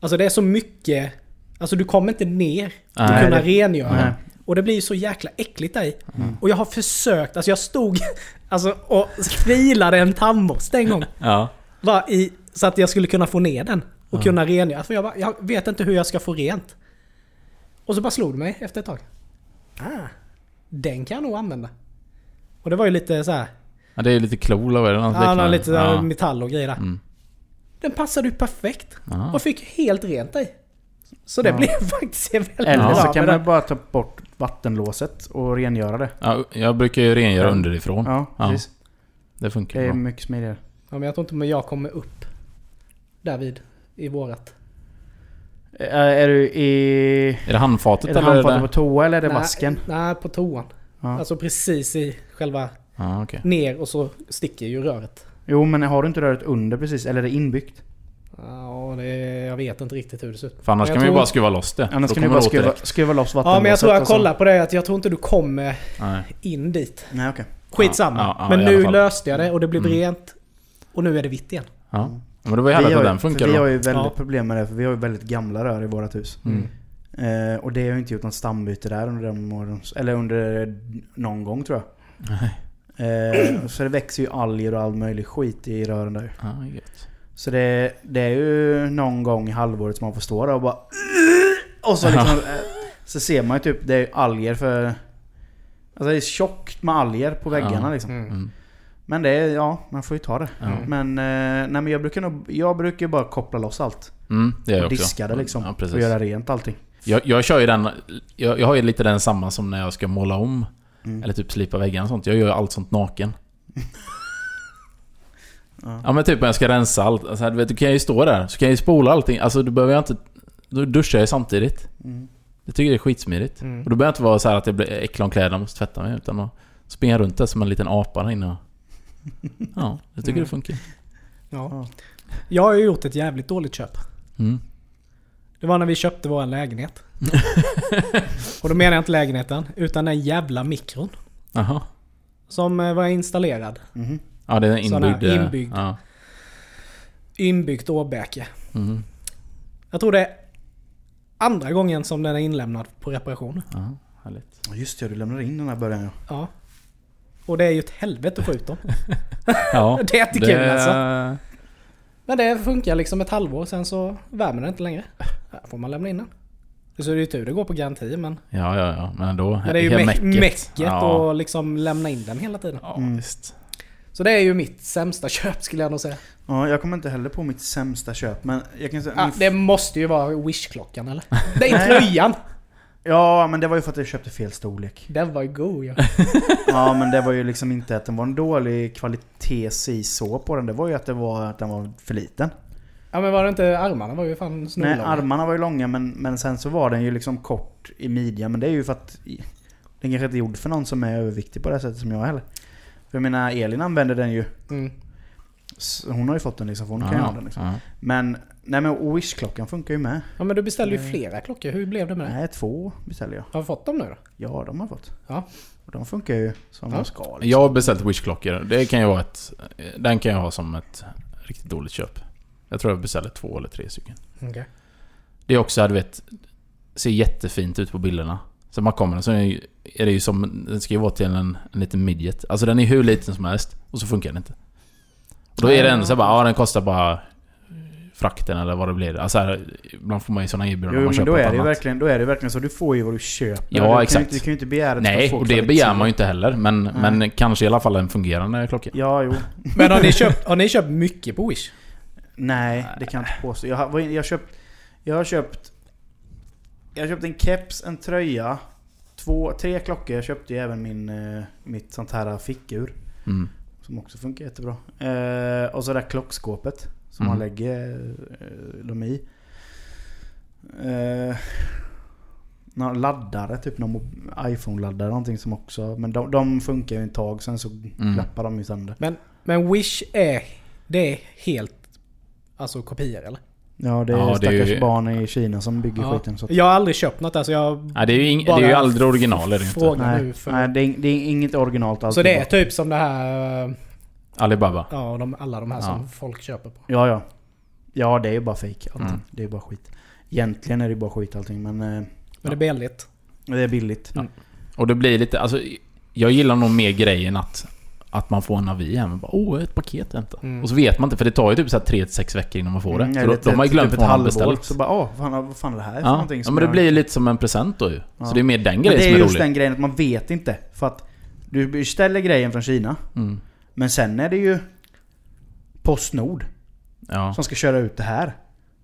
Alltså det är så mycket... Alltså du kommer inte ner och Nej, kunna det- rengöra. Nej. Och det blir ju så jäkla äckligt där i. Mm. Och jag har försökt, alltså jag stod alltså, och filade en tandborste en gång. Ja. Bara i, så att jag skulle kunna få ner den. Och Ja. kunna rengöra. För jag, bara, jag vet inte hur jag ska få rent. Och så bara slog det mig efter ett tag. Ah, den kan jag nog använda. Och det var ju lite så här. ja. Det är lite klor eller något Ja, liknande. lite så ja. metall och grejer där. Mm. Den passade ju perfekt. Ja. Och fick helt rent i. Så det Ja. blev faktiskt väldigt Eller bra så med kan den. man bara ta bort vattenlåset och rengöra det. Ja, jag brukar ju rengöra underifrån. Ja, Ja. precis. Det funkar Det är bra. mycket smidigare. Ja, men jag tror inte jag kommer upp därvid i vårat. Är, är du i... Är det handfatet Är det eller? handfatet är på det... toa eller är det nej, vasken? Nej, på toan. Ja. Alltså precis i själva Ja, okej. ner och så sticker ju röret. Jo men har du inte röret under precis? Eller är det inbyggt? Ja, det, jag vet inte riktigt hur det ser ut. För annars kan jag vi ju tror- bara skruva loss det. Annars kan du bara skruva, skruva loss Ja, men jag tror jag kollar på det att jag tror inte du kommer Nej. in dit. Nej okej. Skitsamma. Ja, ja, men nu löste jag det och det blev Mm. rent. Och nu är det vitt igen. Ja. Men det var ju härligt att den funkar vi har ju väldigt Ja. problem med det för vi har ju väldigt gamla rör i vårt hus. Mm. Eh, och det har ju inte gjort något stambyte där under de åren. Eller under någon gång tror jag. Nej. Eh, så det växer ju alger och all möjlig skit i rören där. Gött. Så det, det är ju någon gång i halvåret som man får stå där och bara... Och så liksom... eh, Så ser man ju typ, det är alger för... Alltså det är tjockt med alger på väggarna Ja. liksom. Mm. Men det är, ja, man får ju ta det. Ja. Men, eh, nej men jag brukar nog, jag brukar bara koppla loss allt. Mm, det gör jag Och också. diska det liksom. Ja, och göra rent allting. Jag, jag kör ju den... Jag, jag har ju lite den samma som när jag ska måla om. Mm. Eller typ slipa väggarna och sånt. Jag gör ju allt sånt naken. Ja. Ja men typ när jag ska rensa allt. Alltså, du, vet, du kan ju stå där, så kan jag ju spola allting. Alltså du behöver jag inte... Då duschar jag samtidigt. Mm. Jag tycker det är skitsmidigt. Mm. Och då behöver jag inte vara så här att jag blir äcklig om kläderna och måste tvätta mig. Utan att springa runt där som en liten apa där inne och... Ja, jag tycker Mm. det funkar. Ja. Ja. Jag har ju gjort ett jävligt dåligt köp. Mm. Det var när vi köpte vår lägenhet. och då menar jag inte lägenheten, utan den jävla mikron. Jaha. Som eh, var installerad. Mhm. Ja, det är Sån här inbyggd... eh, inbyggd. Ja. Inbyggt åbäke. Mm. Jag tror det är andra gången som den är inlämnad på reparation. Ja, härligt. Just det, du lämnade in den här början ja. Ja. Och det är ju ett helvete att få ut dem. Ja, Det är inte kul alltså. Men det funkar liksom ett halvår, sen så värmer den inte längre. Här får man lämna in den. Så det är ju tur det går på garanti men... Ja, ja, ja. Men ändå. Men det är ju helt mäcket, mäcket Ja, att liksom lämna in den hela tiden. ja Mm. visst. Så det är ju mitt sämsta köp skulle jag nog säga. Ja, jag kommer inte heller på mitt sämsta köp men jag kan säga... Ja, det måste ju vara Wish-klockan eller? Det är Nej. tröjan! Ja, men det var ju för att jag köpte fel storlek. Den var ju god ja. Ja, men det var ju liksom inte att den var en dålig kvalitet si så på den. Det var ju att det var att den var för liten. Ja men var det inte armarna var ju fan Nej, snorlånga. armarna var ju långa men, men sen så var den ju liksom kort i midjan. Men det är ju för att den kanske inte är gjord för någon som är överviktig på det sättet som jag heller. För jag menar, Elin använder den ju. Mm. Hon har ju fått den liksom, för hon kan ju ha den liksom. ja. Men, nej men och Wish-klockan funkar ju med. Ja men du beställde ju Nej. flera klockor. Hur blev det med det? Nej, två beställer jag. Har du fått dem nu då? Ja, de har jag fått. Ja. Och de funkar ju som Ja. de ska. Liksom. Jag har beställt Wish-klockor. Det kan ju vara ett... Den kan jag ha som ett riktigt dåligt köp. Jag tror jag beställde två eller tre stycken. Okej. Det är också, du vet... Ser jättefint ut på bilderna. Så man kommer så är det ju, är det ju som... Den ska ju vara till en, en liten midget. Alltså den är hur liten som helst. Och så funkar den inte. Och då är den så bara, ja den kostar bara frakten eller vad det blir. Alltså här, ibland får man ju såna erbjudanden Jo, om man men köper då är, det annat. verkligen, då är det verkligen så. Du får ju vad du köper. Ja, du Kan ju exakt. inte, du kan ju inte begära att Nej, och det begär man ju inte heller. Men, men kanske i alla fall en fungerande klocka. Ja, jo. Men har ni, köpt, har ni köpt mycket på Wish? Nej, det kan jag inte påstå. Jag har, jag har köpt... Jag har köpt... Jag har köpt en keps, en tröja, två, tre klockor. Jag köpte ju även min, eh, mitt sånt här fickur. Mm. Som också funkar jättebra. Eh, och så det där klockskåpet. Som Mm. man lägger eh, dem i. Eh, några laddare, typ någon iPhone-laddare någonting som också... Men de, de funkar ju ett tag, sen så Mm. klappar de ju sönder. Men Wish är... Det är helt... Alltså kopior eller? Ja, det är Ja, det är stackars ju- barn i Kina som bygger Ja. skiten. Så att, Jag har aldrig köpt något där så jag... Nej, det är ju, ing, det Bara är ju aldrig original är det ju inte. fråga nej, nu för... nej det, är, det är inget originalt alls. så det är typ som det här... eh, Alibaba. Ja, de, alla de här Ja. som folk köper på. Ja, ja. Ja, det är ju bara fake allting. Mm. Det är bara skit. Egentligen är det bara skit allting, men eh, Men det är billigt. det är billigt. Ja. Och det blir lite, alltså... Jag gillar nog mer grejen att... Att man får en avi hem bara Åh, ett paket vänta. Mm. Och så vet man inte, för det tar ju typ så här 3-6 veckor innan man får det. Mm, så då, de har ju typ glömt ett vad man beställt. Så bara åh, vad fan, vad fan är det här för Ja, någonting? ja men det jag- blir lite som en present då ju. Ja. Så det är mer den grejen det som är är just rolig. den grejen att man vet inte. För att du beställer grejen från Kina. Mm. Men sen är det ju Postnord Ja. som ska köra ut det här.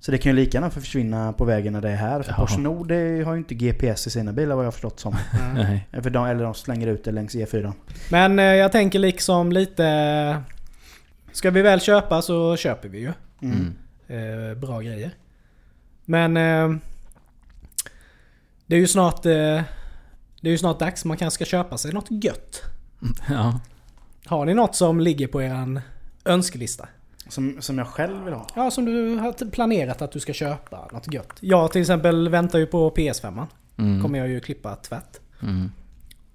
Så det kan ju lika gärna försvinna på vägen när det är här. För Ja. Postnord det har ju inte GPS i sina bilar vad jag har förstått som. Nej. För de, eller de slänger ut det längs E4. Men eh, jag tänker liksom lite... Ska vi väl köpa så köper vi ju. Mm. Mm. Eh, bra grejer. Men eh, det är ju snart... Eh, det är ju snart dags. Man kanske ska köpa sig något gött. Ja. Har ni något som ligger på eran önskelista? Som, som jag själv vill ha. Ja, som du har planerat att du ska köpa. Något gött. Jag till exempel väntar ju på PS5. Mm. Kommer jag ju klippa tvärt. Mm.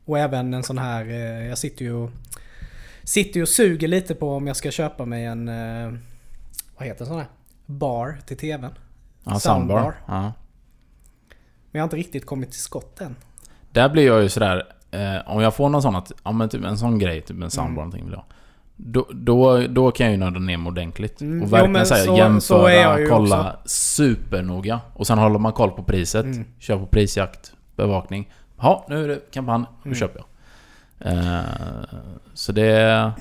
Och även en sån här... Eh, jag sitter ju... Sitter ju och suger lite på om jag ska köpa mig en... Eh, vad heter sån här? Bar till TVn. Ja, Soundbar. soundbar. Ja. Men jag har inte riktigt kommit till skott än. Där blir jag ju sådär... Eh, om jag får någon sån att... Ja men typ en sån grej, typ en Mm. soundbar någonting vill jag ha. Då, då, då kan jag ju nörda ner mig ordentligt. Mm. Och verkligen men så här, så- jämföra, så kolla också. supernoga. Och sen håller man koll på priset. Mm. Kör på prisjakt, bevakning. Ja, nu är det kampanj. Nu Mm. köper jag. Eh, så det...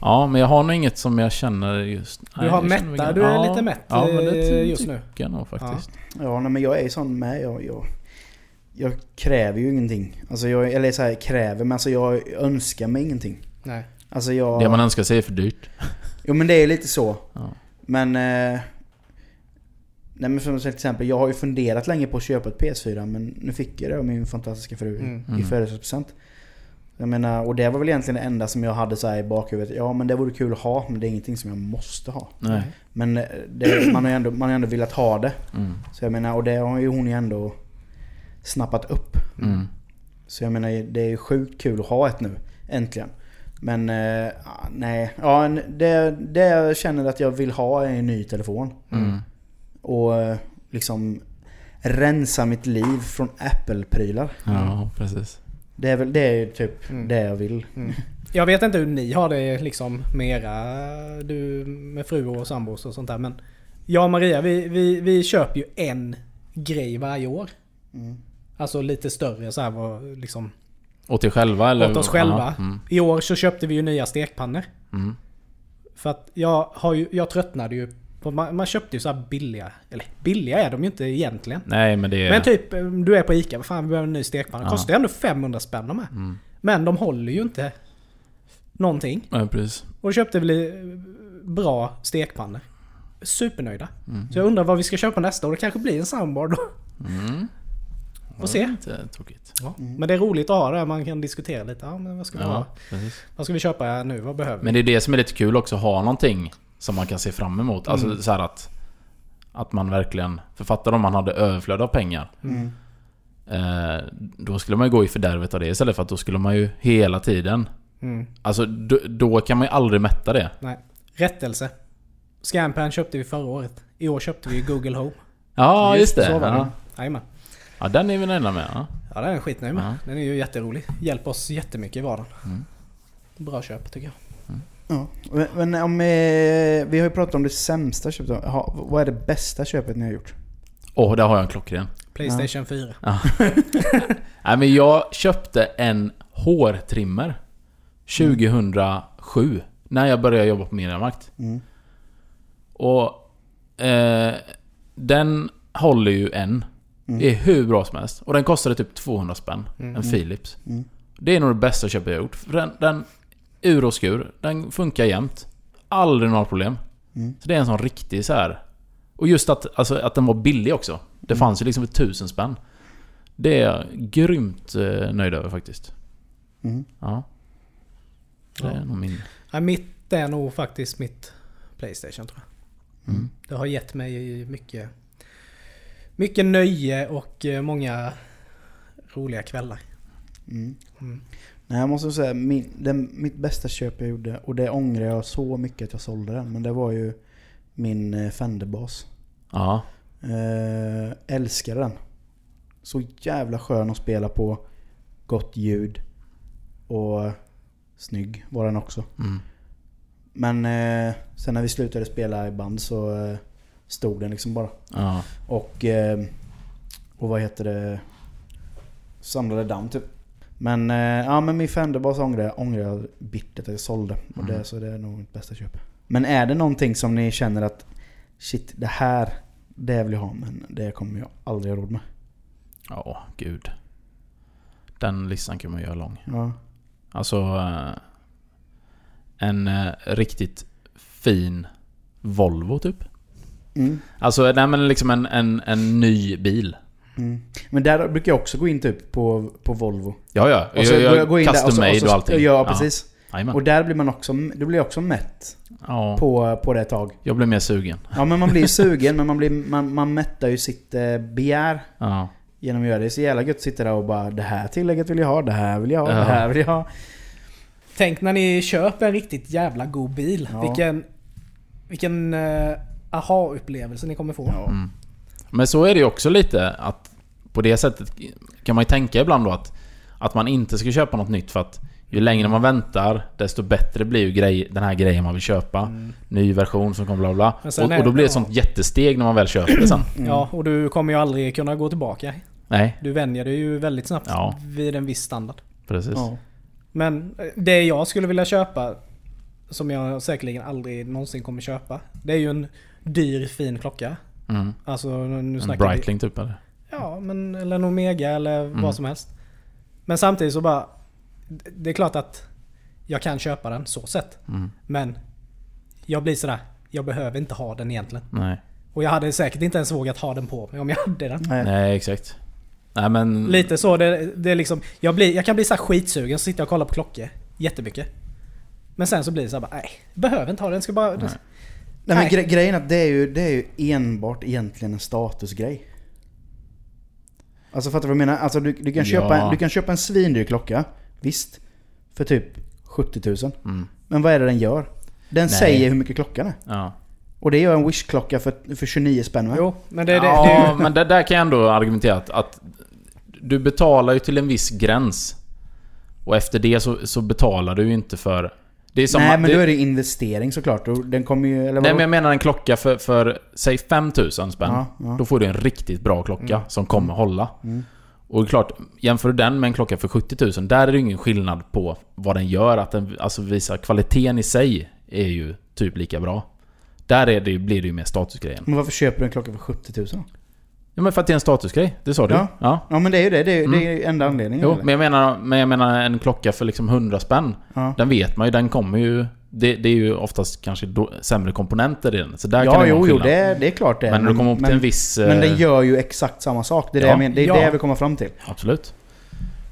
Ja, men jag har nog inget som jag känner just... Du nej, har mätta, du är ja, lite mätt ja, men det just nu. jag nog faktiskt. Ja, nej, men jag är ju sån med. Jag, jag, jag kräver ju ingenting. Alltså jag, eller så här, kräver, men alltså jag önskar mig ingenting. Nej. Alltså jag... Det man önskar sig är för dyrt. Jo men det är lite så. Ja. Men... Eh, nej men som till exempel, jag har ju funderat länge på att köpa ett PS4 men nu fick jag det av min fantastiska fru Mm. i Mm. födelsedagspresent. Jag menar, och det var väl egentligen det enda som jag hade så här i bakhuvudet. Ja men det vore kul att ha, men det är ingenting som jag måste ha. Nej. Men eh, det, man har ju ändå, man har ju ändå velat ha det. Mm. Så jag menar, och det har ju hon ju ändå snappat upp. Mm. Så jag menar, det är ju sjukt kul att ha ett nu. Äntligen. Men eh, nej, ja, en- det, det jag känner att jag vill ha är en ny telefon. Mm. Och eh, liksom rensa mitt liv från Apple-prylar. Ja, precis. Det är väl det är ju typ Mm. det jag vill. Jag vet inte hur ni har det liksom med era... Du med fru och sambos och sånt där men... Jag och Maria vi, vi, vi köper ju en grej varje år. Mm. Alltså lite större så här vad liksom... Åt er själva eller? Åt oss själva. Mm. I år så köpte vi ju nya stekpannor. Mm. För att jag har ju... Jag tröttnade ju på... Man, man köpte ju så här billiga... Eller billiga är de ju inte egentligen. Nej men det är... Men typ, du är på ICA, vad fan vi behöver en ny stekpanna. Ja. Kostar ju ändå 500 spänn de här. Mm. Men de håller ju inte någonting. Ja, precis. Och köpte väl bra stekpannor. Supernöjda. Mm. Så jag undrar vad vi ska köpa nästa år. Det kanske blir en soundbar då. Mm. Får se. Inte tokigt. Ja. Mm. Men det är roligt att ha det. Man kan diskutera lite. Ja, men vad ska vi Ja, ha? precis. Vad ska vi köpa nu? Vad behöver vi? Men det är det som är lite kul också, att ha någonting som man kan se fram emot. Alltså Mm. så här att... Att man verkligen... För fattar om man hade överflöd av pengar. Mm. Eh, då skulle man ju gå i fördärvet av det istället för att då skulle man ju hela tiden... Mm. Alltså då, då kan man ju aldrig mätta det. Nej. Rättelse. Scampan köpte vi förra året. I år köpte vi Google Home. Ja, just, det. Så var det. Ja. Jajamän. Ja, den är vi nöjda med. Ja. Ja, den är skitnöjd med. Ja. Den är ju jätterolig. Hjälper oss jättemycket i vardagen. Mm. Bra köp tycker jag. Ja. Men- Men om... Eh, vi har ju pratat om det sämsta köpet. Ha, vad är det bästa köpet ni har gjort? Åh, där har jag en klockren. Playstation 4. Nej men jag köpte en hårtrimmer 2007 När jag började jobba på Mediamarkt Mm. Och eh, Den håller ju än Mm. Det är hur bra som helst Och den kostade typ 200 spänn Mm. En Philips Mm. Det är nog det bästa köpet jag har gjort För den, den Ur och skur Den funkar jämt Aldrig några problem Mm. Så det är en sån riktig så här. Och just att, alltså, att den var billig också Det Mm. fanns ju liksom för tusen spänn Det är jag grymt eh, nöjd över faktiskt Mm. Ja Det är Ja. nog min... Ja, mitt är nog faktiskt mitt Playstation tror jag. Mm. Det har gett mig mycket, mycket nöje och eh, många roliga kvällar. Mm. Mm. Nej jag måste säga, min, den, mitt bästa köp jag gjorde, och det ångrar jag så mycket att jag sålde den, men det var ju min eh, Fender-bas. Ja Eh, älskade den. Så jävla skön att spela på. Gott ljud. Och snygg var den också. mm. Men eh, sen när vi slutade spela i band så eh, stod den liksom bara. Ja Och, eh, och vad heter det? Samlade damm typ. Men, eh, ja, men min Fender-bas ångrar jag, ångrar jag bittert att jag sålde. Och det, Mm. så det är nog mitt bästa köp. Men är det någonting som ni känner att Shit, det här det vill jag ha men det kommer jag aldrig ha råd med. Ja, gud Den listan kan man göra lång Ja. Alltså eh, En riktigt fin Volvo typ Mm. Alltså, nej men liksom en, en, en ny bil. Mm. Men där brukar jag också gå in typ på, på Volvo. Ja, ja. Och så jag, går jag, gå in där custom och så- made och, och, allting. Ja, precis. Jajamän. Och där blir man också, då blir jag också mätt Ja, på, på det ett tag. jag blir mer sugen. Ja men man blir sugen men man, blir, man, man mättar ju sitt eh, begär Ja. genom att göra det. Det är så jävla gött att sitta där och bara det här tillägget vill jag ha, det här vill jag ha, Ja. det här vill jag ha. Tänk när ni köper en riktigt jävla god bil. Ja. Vilken, vilken uh, aha-upplevelse ni kommer få. Ja. Mm. Men så är det ju också lite att på det sättet kan man ju tänka ibland då att, att man inte ska köpa något nytt för att ju längre man väntar desto bättre blir ju grej, den här grejen man vill köpa. Mm. Ny version som kommer bla bla. Och, är- och då blir det ett ja. sånt jättesteg när man väl köper det sen. Mm. Ja, och du kommer ju aldrig kunna gå tillbaka. Nej, Du vänjer dig ju väldigt snabbt Ja. vid en viss standard. precis. Ja. Men eh, det jag skulle vilja köpa, som jag säkerligen aldrig någonsin kommer köpa. Det är ju en dyr fin klocka. Mm. Alltså nu En vi... Breitling typ eller? Ja, men, eller en Omega eller Mm. vad som helst. Men samtidigt så bara... Det är klart att jag kan köpa den så sett. Mm. Men jag blir sådär, jag behöver inte ha den egentligen. Nej. Och jag hade säkert inte ens vågat ha den på mig om jag hade den. Nej. Nej, exakt. Nej men... Lite så, det, det är liksom... Jag, blir, jag kan bli så här skitsugen, så sitter jag och kollar på klockor. Jättemycket. Men sen så blir det så här bara, nej. Behöver inte ha den, ska bara... Nej. Nej men gre grejen är att det är, ju, det är ju enbart egentligen en statusgrej. Alltså fattar du vad jag menar? Alltså du, du, kan, köpa Ja. en, du kan köpa en svindyr klocka, visst. För typ 70 000. Mm. Men vad är det den gör? Den Nej. säger hur mycket klockan är. Ja. Och det gör en Wish-klocka för, för 29 spänn va? Jo, men det är det. ja, det men där, där kan jag ändå argumentera att, att du betalar ju till en viss gräns. Och efter det så, så betalar du ju inte för... Det är som Nej men det, då är det investering såklart. Den kommer ju... Eller Nej men jag menar en klocka för, för säg 5000 spänn. Ja, ja. Då får du en riktigt bra klocka Mm. som kommer hålla. Mm. Och klart, jämför du den med en klocka för 70 000, där är det ingen skillnad på vad den gör. Att den alltså visar kvaliteten i sig är ju typ lika bra. Där är det, blir det ju mer statusgrejen. Men varför köper du en klocka för 70 000 då? Ja men för att det är en statusgrej, det sa du. Ja. ja. Ja men det är ju det. Det är, Mm. det är ju enda anledningen. Jo, eller? men jag, menar, men jag menar en klocka för liksom 100 spänn. ja. Den vet man ju, den kommer ju... Det, det är ju oftast kanske då, sämre komponenter i den. Så där kan ja det vara jo, en jo det, det är klart det. Men när du kommer upp men, till en viss... Men den eh, gör ju exakt samma sak. Det är, det, Ja. jag men, det, är Ja. det jag vill komma fram till. Absolut.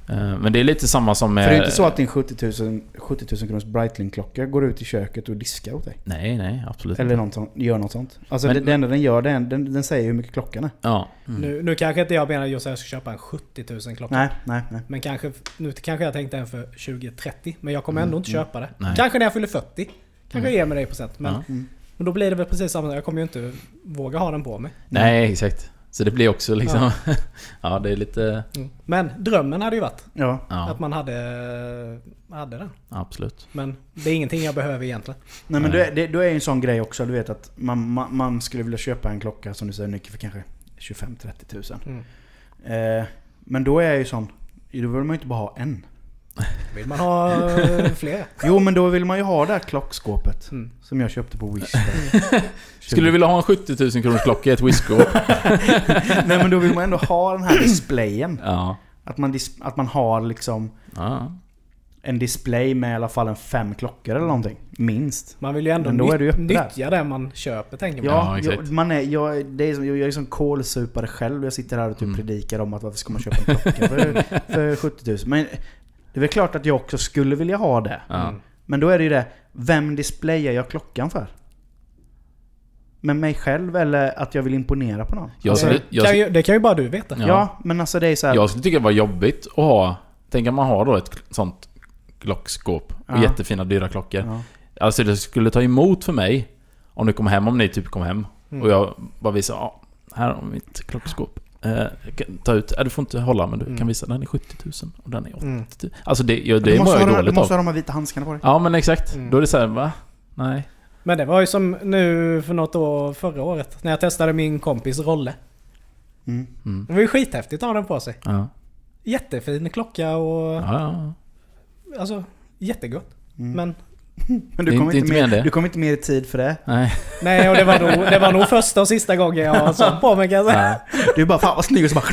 Eh, Men det är lite samma som med... För det är inte så att din 70 000, 70 000 kronors Breitling-klocka går ut i köket och diskar åt dig. Nej, nej, absolut Eller inte. något sånt, gör något sånt. Alltså Men- det, det enda den gör, är, den, den säger hur mycket klockan är. Ja. Mm. nu, nu kanske inte jag menar just att jag ska köpa en 70 000 klocka. Nej, nej, nej. Men kanske, nu kanske jag tänkte en för 20-30. Men jag kommer ändå inte köpa det. Nej. Kanske när jag fyller 40. Kanske jag ger mig det i procent. Men, Ja. Mm. men då blir det väl precis samma. Jag kommer ju inte våga ha den på mig. Nej, exakt. Så det blir också liksom... Ja, det är lite... Mm. Men drömmen hade ju varit Ja. Ja, att man hade, hade den. absolut. Men det är ingenting jag behöver egentligen. Nej men då är, det, då är ju en sån grej också, du vet att man, man, man skulle vilja köpa en klocka som du säger Nicky för kanske 25-30 tusen. Mm. Eh, men då är jag ju sån, då vill man ju inte bara ha en. Vill man ha eh, flera? Jo men då vill man ju ha det här klockskåpet. Mm. Som jag köpte på Wish. Skulle du vilja ha en 70 000 kronors klocka i ett whiskåp? Nej men då vill man ändå ha den här displayen. ja. Att man, dis- att man har liksom ja. en display med i alla fall en fem klockor eller någonting. Minst. Man vill ju ändå Men då är det ju nytt, där. nyttja det man köper tänker man. Ja, Ja, exakt. jag, man är, jag, det är som, jag är som kolsupare själv. Jag sitter här och typ Mm. predikar om att varför ska man köpa en klocka för, för 70 000. Men det är väl klart att jag också skulle vilja ha det. ja. Mm. Men då är det ju det, vem displayar jag klockan för? Med mig själv eller att jag vill imponera på någon? Jag, Alltså, det, jag, kan ju, det kan ju bara du veta. Ja. ja. men alltså det är så här, jag skulle tycka det var jobbigt att ha... Tänk att man har då ett sånt klockskåp och Ja. jättefina dyra klockor. ja. Alltså det skulle ta emot för mig om du kommer hem, om ni typ kom hem Mm. och jag bara visar ja, här har mitt klockskåp. Eh, ta ut, äh, du får inte hålla men du Mm. kan visa den är 70 000 och den är 80 000. Mm. Alltså det, ja, du det måste mår jag ju du dåligt måste av. ha de här vita handskarna på dig. Ja men exakt. Mm. Då är det såhär, va? Nej. Men det var ju som nu för något år förra året. När jag testade min kompis Rolle. Mm. Mm. Det var ju skithäftigt att ha den på sig. Ja. Jättefin klocka och... Ja, ja. Alltså, jättegott. Mm. Men... Men du kommer inte- inte, med, du kommer inte mer i tid för det. Nej. Nej, och det var nog, det var nog första och sista gången jag har sånt på mig kan jag säga. Du är bara 'Fan vad snygg' och så bara...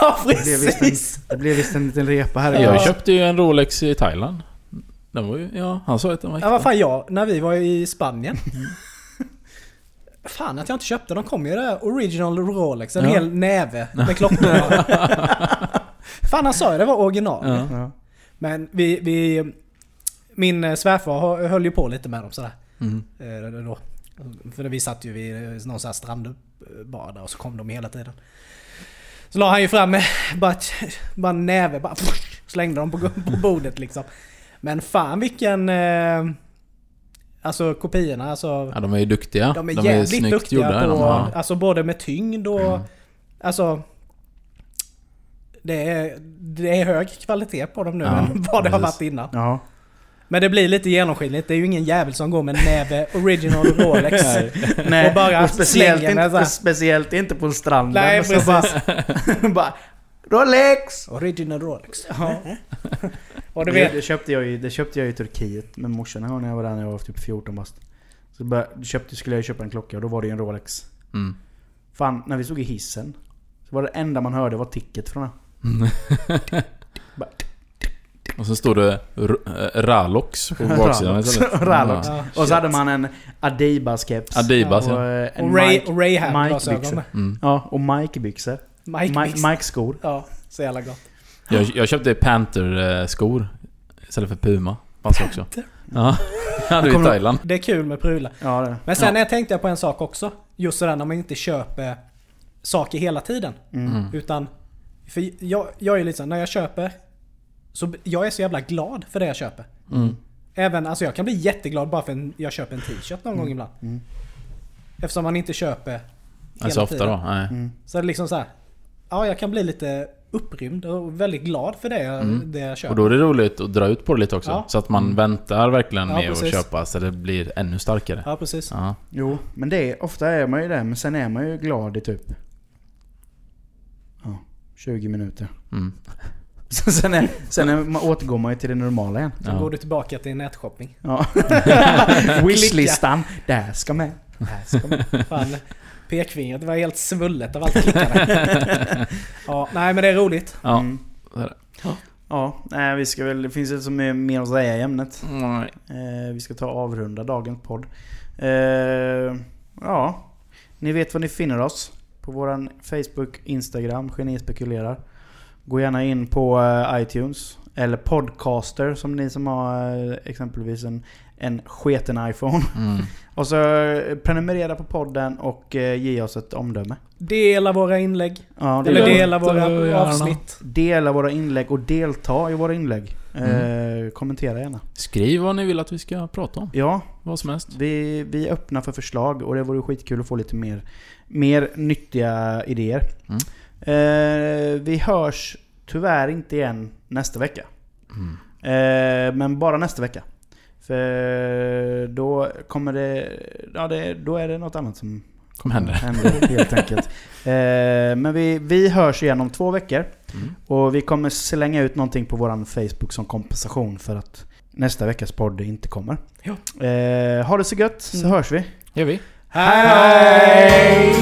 Ja, det, blev visst precis. en, det blev visst en liten repa här. Jag Ja. köpte ju en Rolex i Thailand. Den var ju, ja, han sa att den var Ja, äkta. vad fan jag, när vi var i Spanien. Fan att jag inte köpte. De kom ju där original Rolex. En Ja. hel näve med klockor. Fan han sa ju det var original. Ja. Ja. Men vi, vi... Min eh, svärfar hö- höll ju på lite med dem sådär. Mm. Eh, då. För vi satt ju vid eh, någon sån här strandbad där och så kom de hela tiden. Så la han ju fram bara, bara en näve, bara slängde dem på, på bordet liksom. Men fan vilken... Eh, alltså kopiorna, alltså... Ja, de är ju duktiga. De är jävligt snyggt duktiga gjorda, på... de. Alltså både med tyngd och... Mm. Alltså... Det är, det är hög kvalitet på dem nu Ja, än vad det har precis. varit innan. Ja. Men det blir lite genomskinligt. Det är ju ingen jävel som går med en näve original Rolex. Nej, Och bara speciellt, slänger med så inte, speciellt inte på stranden. Nej, Så bara, bara, Rolex! Original Rolex. Ja. Och du det, vet... det, köpte jag ju, det köpte jag i Turkiet med morsan en gång när jag var där när jag var typ 14 bast. Så började, köpte, skulle jag köpa en klocka och då var det ju en Rolex. Mm. Fan, när vi stod i hissen. Så var det enda man hörde var ticket från den. Och så står det eh, Ralox på baksidan Ralox. istället. Ralox. Ja, Och så hade man en Adiba-keps. Adibas, och ja. eh, en Och Ray, Mike, Mike-byxor. glasögon. Mm. Ja, och Mike-byxor. Mike, Mike, Mike-skor. Ja, så jävla gott. Jag, jag köpte Panther-skor istället för Puma. Passar också. Ja, hade vi i Thailand. Det är kul med prylar. Ja, det. Men sen ja. jag tänkte jag på en sak också. Just sådär när man inte köper saker hela tiden. Mm. Mm. Utan... För jag, jag är lite så här, när jag köper... Så jag är så jävla glad för det jag köper. Mm. Även, alltså jag kan bli jätteglad bara för att jag köper en t-shirt någon gång ibland. Mm. Eftersom man inte köper hela Alltså ofta tiden. då? Nej. Mm. Så är det liksom så här. Ja, jag kan bli lite upprymd och väldigt glad för det, jag- Mm. det jag köper. Och då är det roligt att dra ut på det lite också. Ja. Så att man väntar verkligen Ja, med att precis. köpa så det blir ännu starkare. Ja, precis. Ja. Jo, men det är, ofta är man ju det. Men sen är man ju glad i typ... Ja, 20 minuter. Mm. sen är, sen är, man återgår man ju till det normala igen. Så Ja. går du tillbaka till nätshopping. Ja. Wishlistan. Där ska med. Där ska med. Fan, pekfingret var helt svullet av allt klickande. ja, nej men det är roligt. Ja. Mm. så är det. Ja, nej, vi ska väl, det finns inte så mycket mer att säga i ämnet. Nej. Eh, vi ska ta och avrunda dagens podd. Eh, ja, ni vet var ni finner oss. På våran Facebook, Instagram, Geni spekulerar. Gå gärna in på eh, iTunes. Eller Podcaster som ni som har eh, exempelvis en, en sketen iPhone. Mm. Och så eh, prenumerera på podden och ge oss ett omdöme. Dela våra inlägg. Ja, det Eller dela våra avsnitt. Dela våra inlägg och delta i våra inlägg. Eh, kommentera gärna. Skriv vad ni vill att vi ska prata om. Ja, Vad som helst. Vi, vi är öppna för förslag och det vore skitkul att få lite mer, mer nyttiga idéer. Mm. Eh, vi hörs tyvärr inte igen nästa vecka. Mm. Eh, men bara nästa vecka. För då kommer det... Ja, det, då är det något annat som Kom händer. händer helt enkelt. Eh, men vi, vi hörs igen om två veckor. Mm. Och vi kommer slänga ut någonting på våran Facebook som kompensation för att nästa veckas podd inte kommer. Ja. Ha det så gött så Mm. hörs vi. Gör vi. Hej!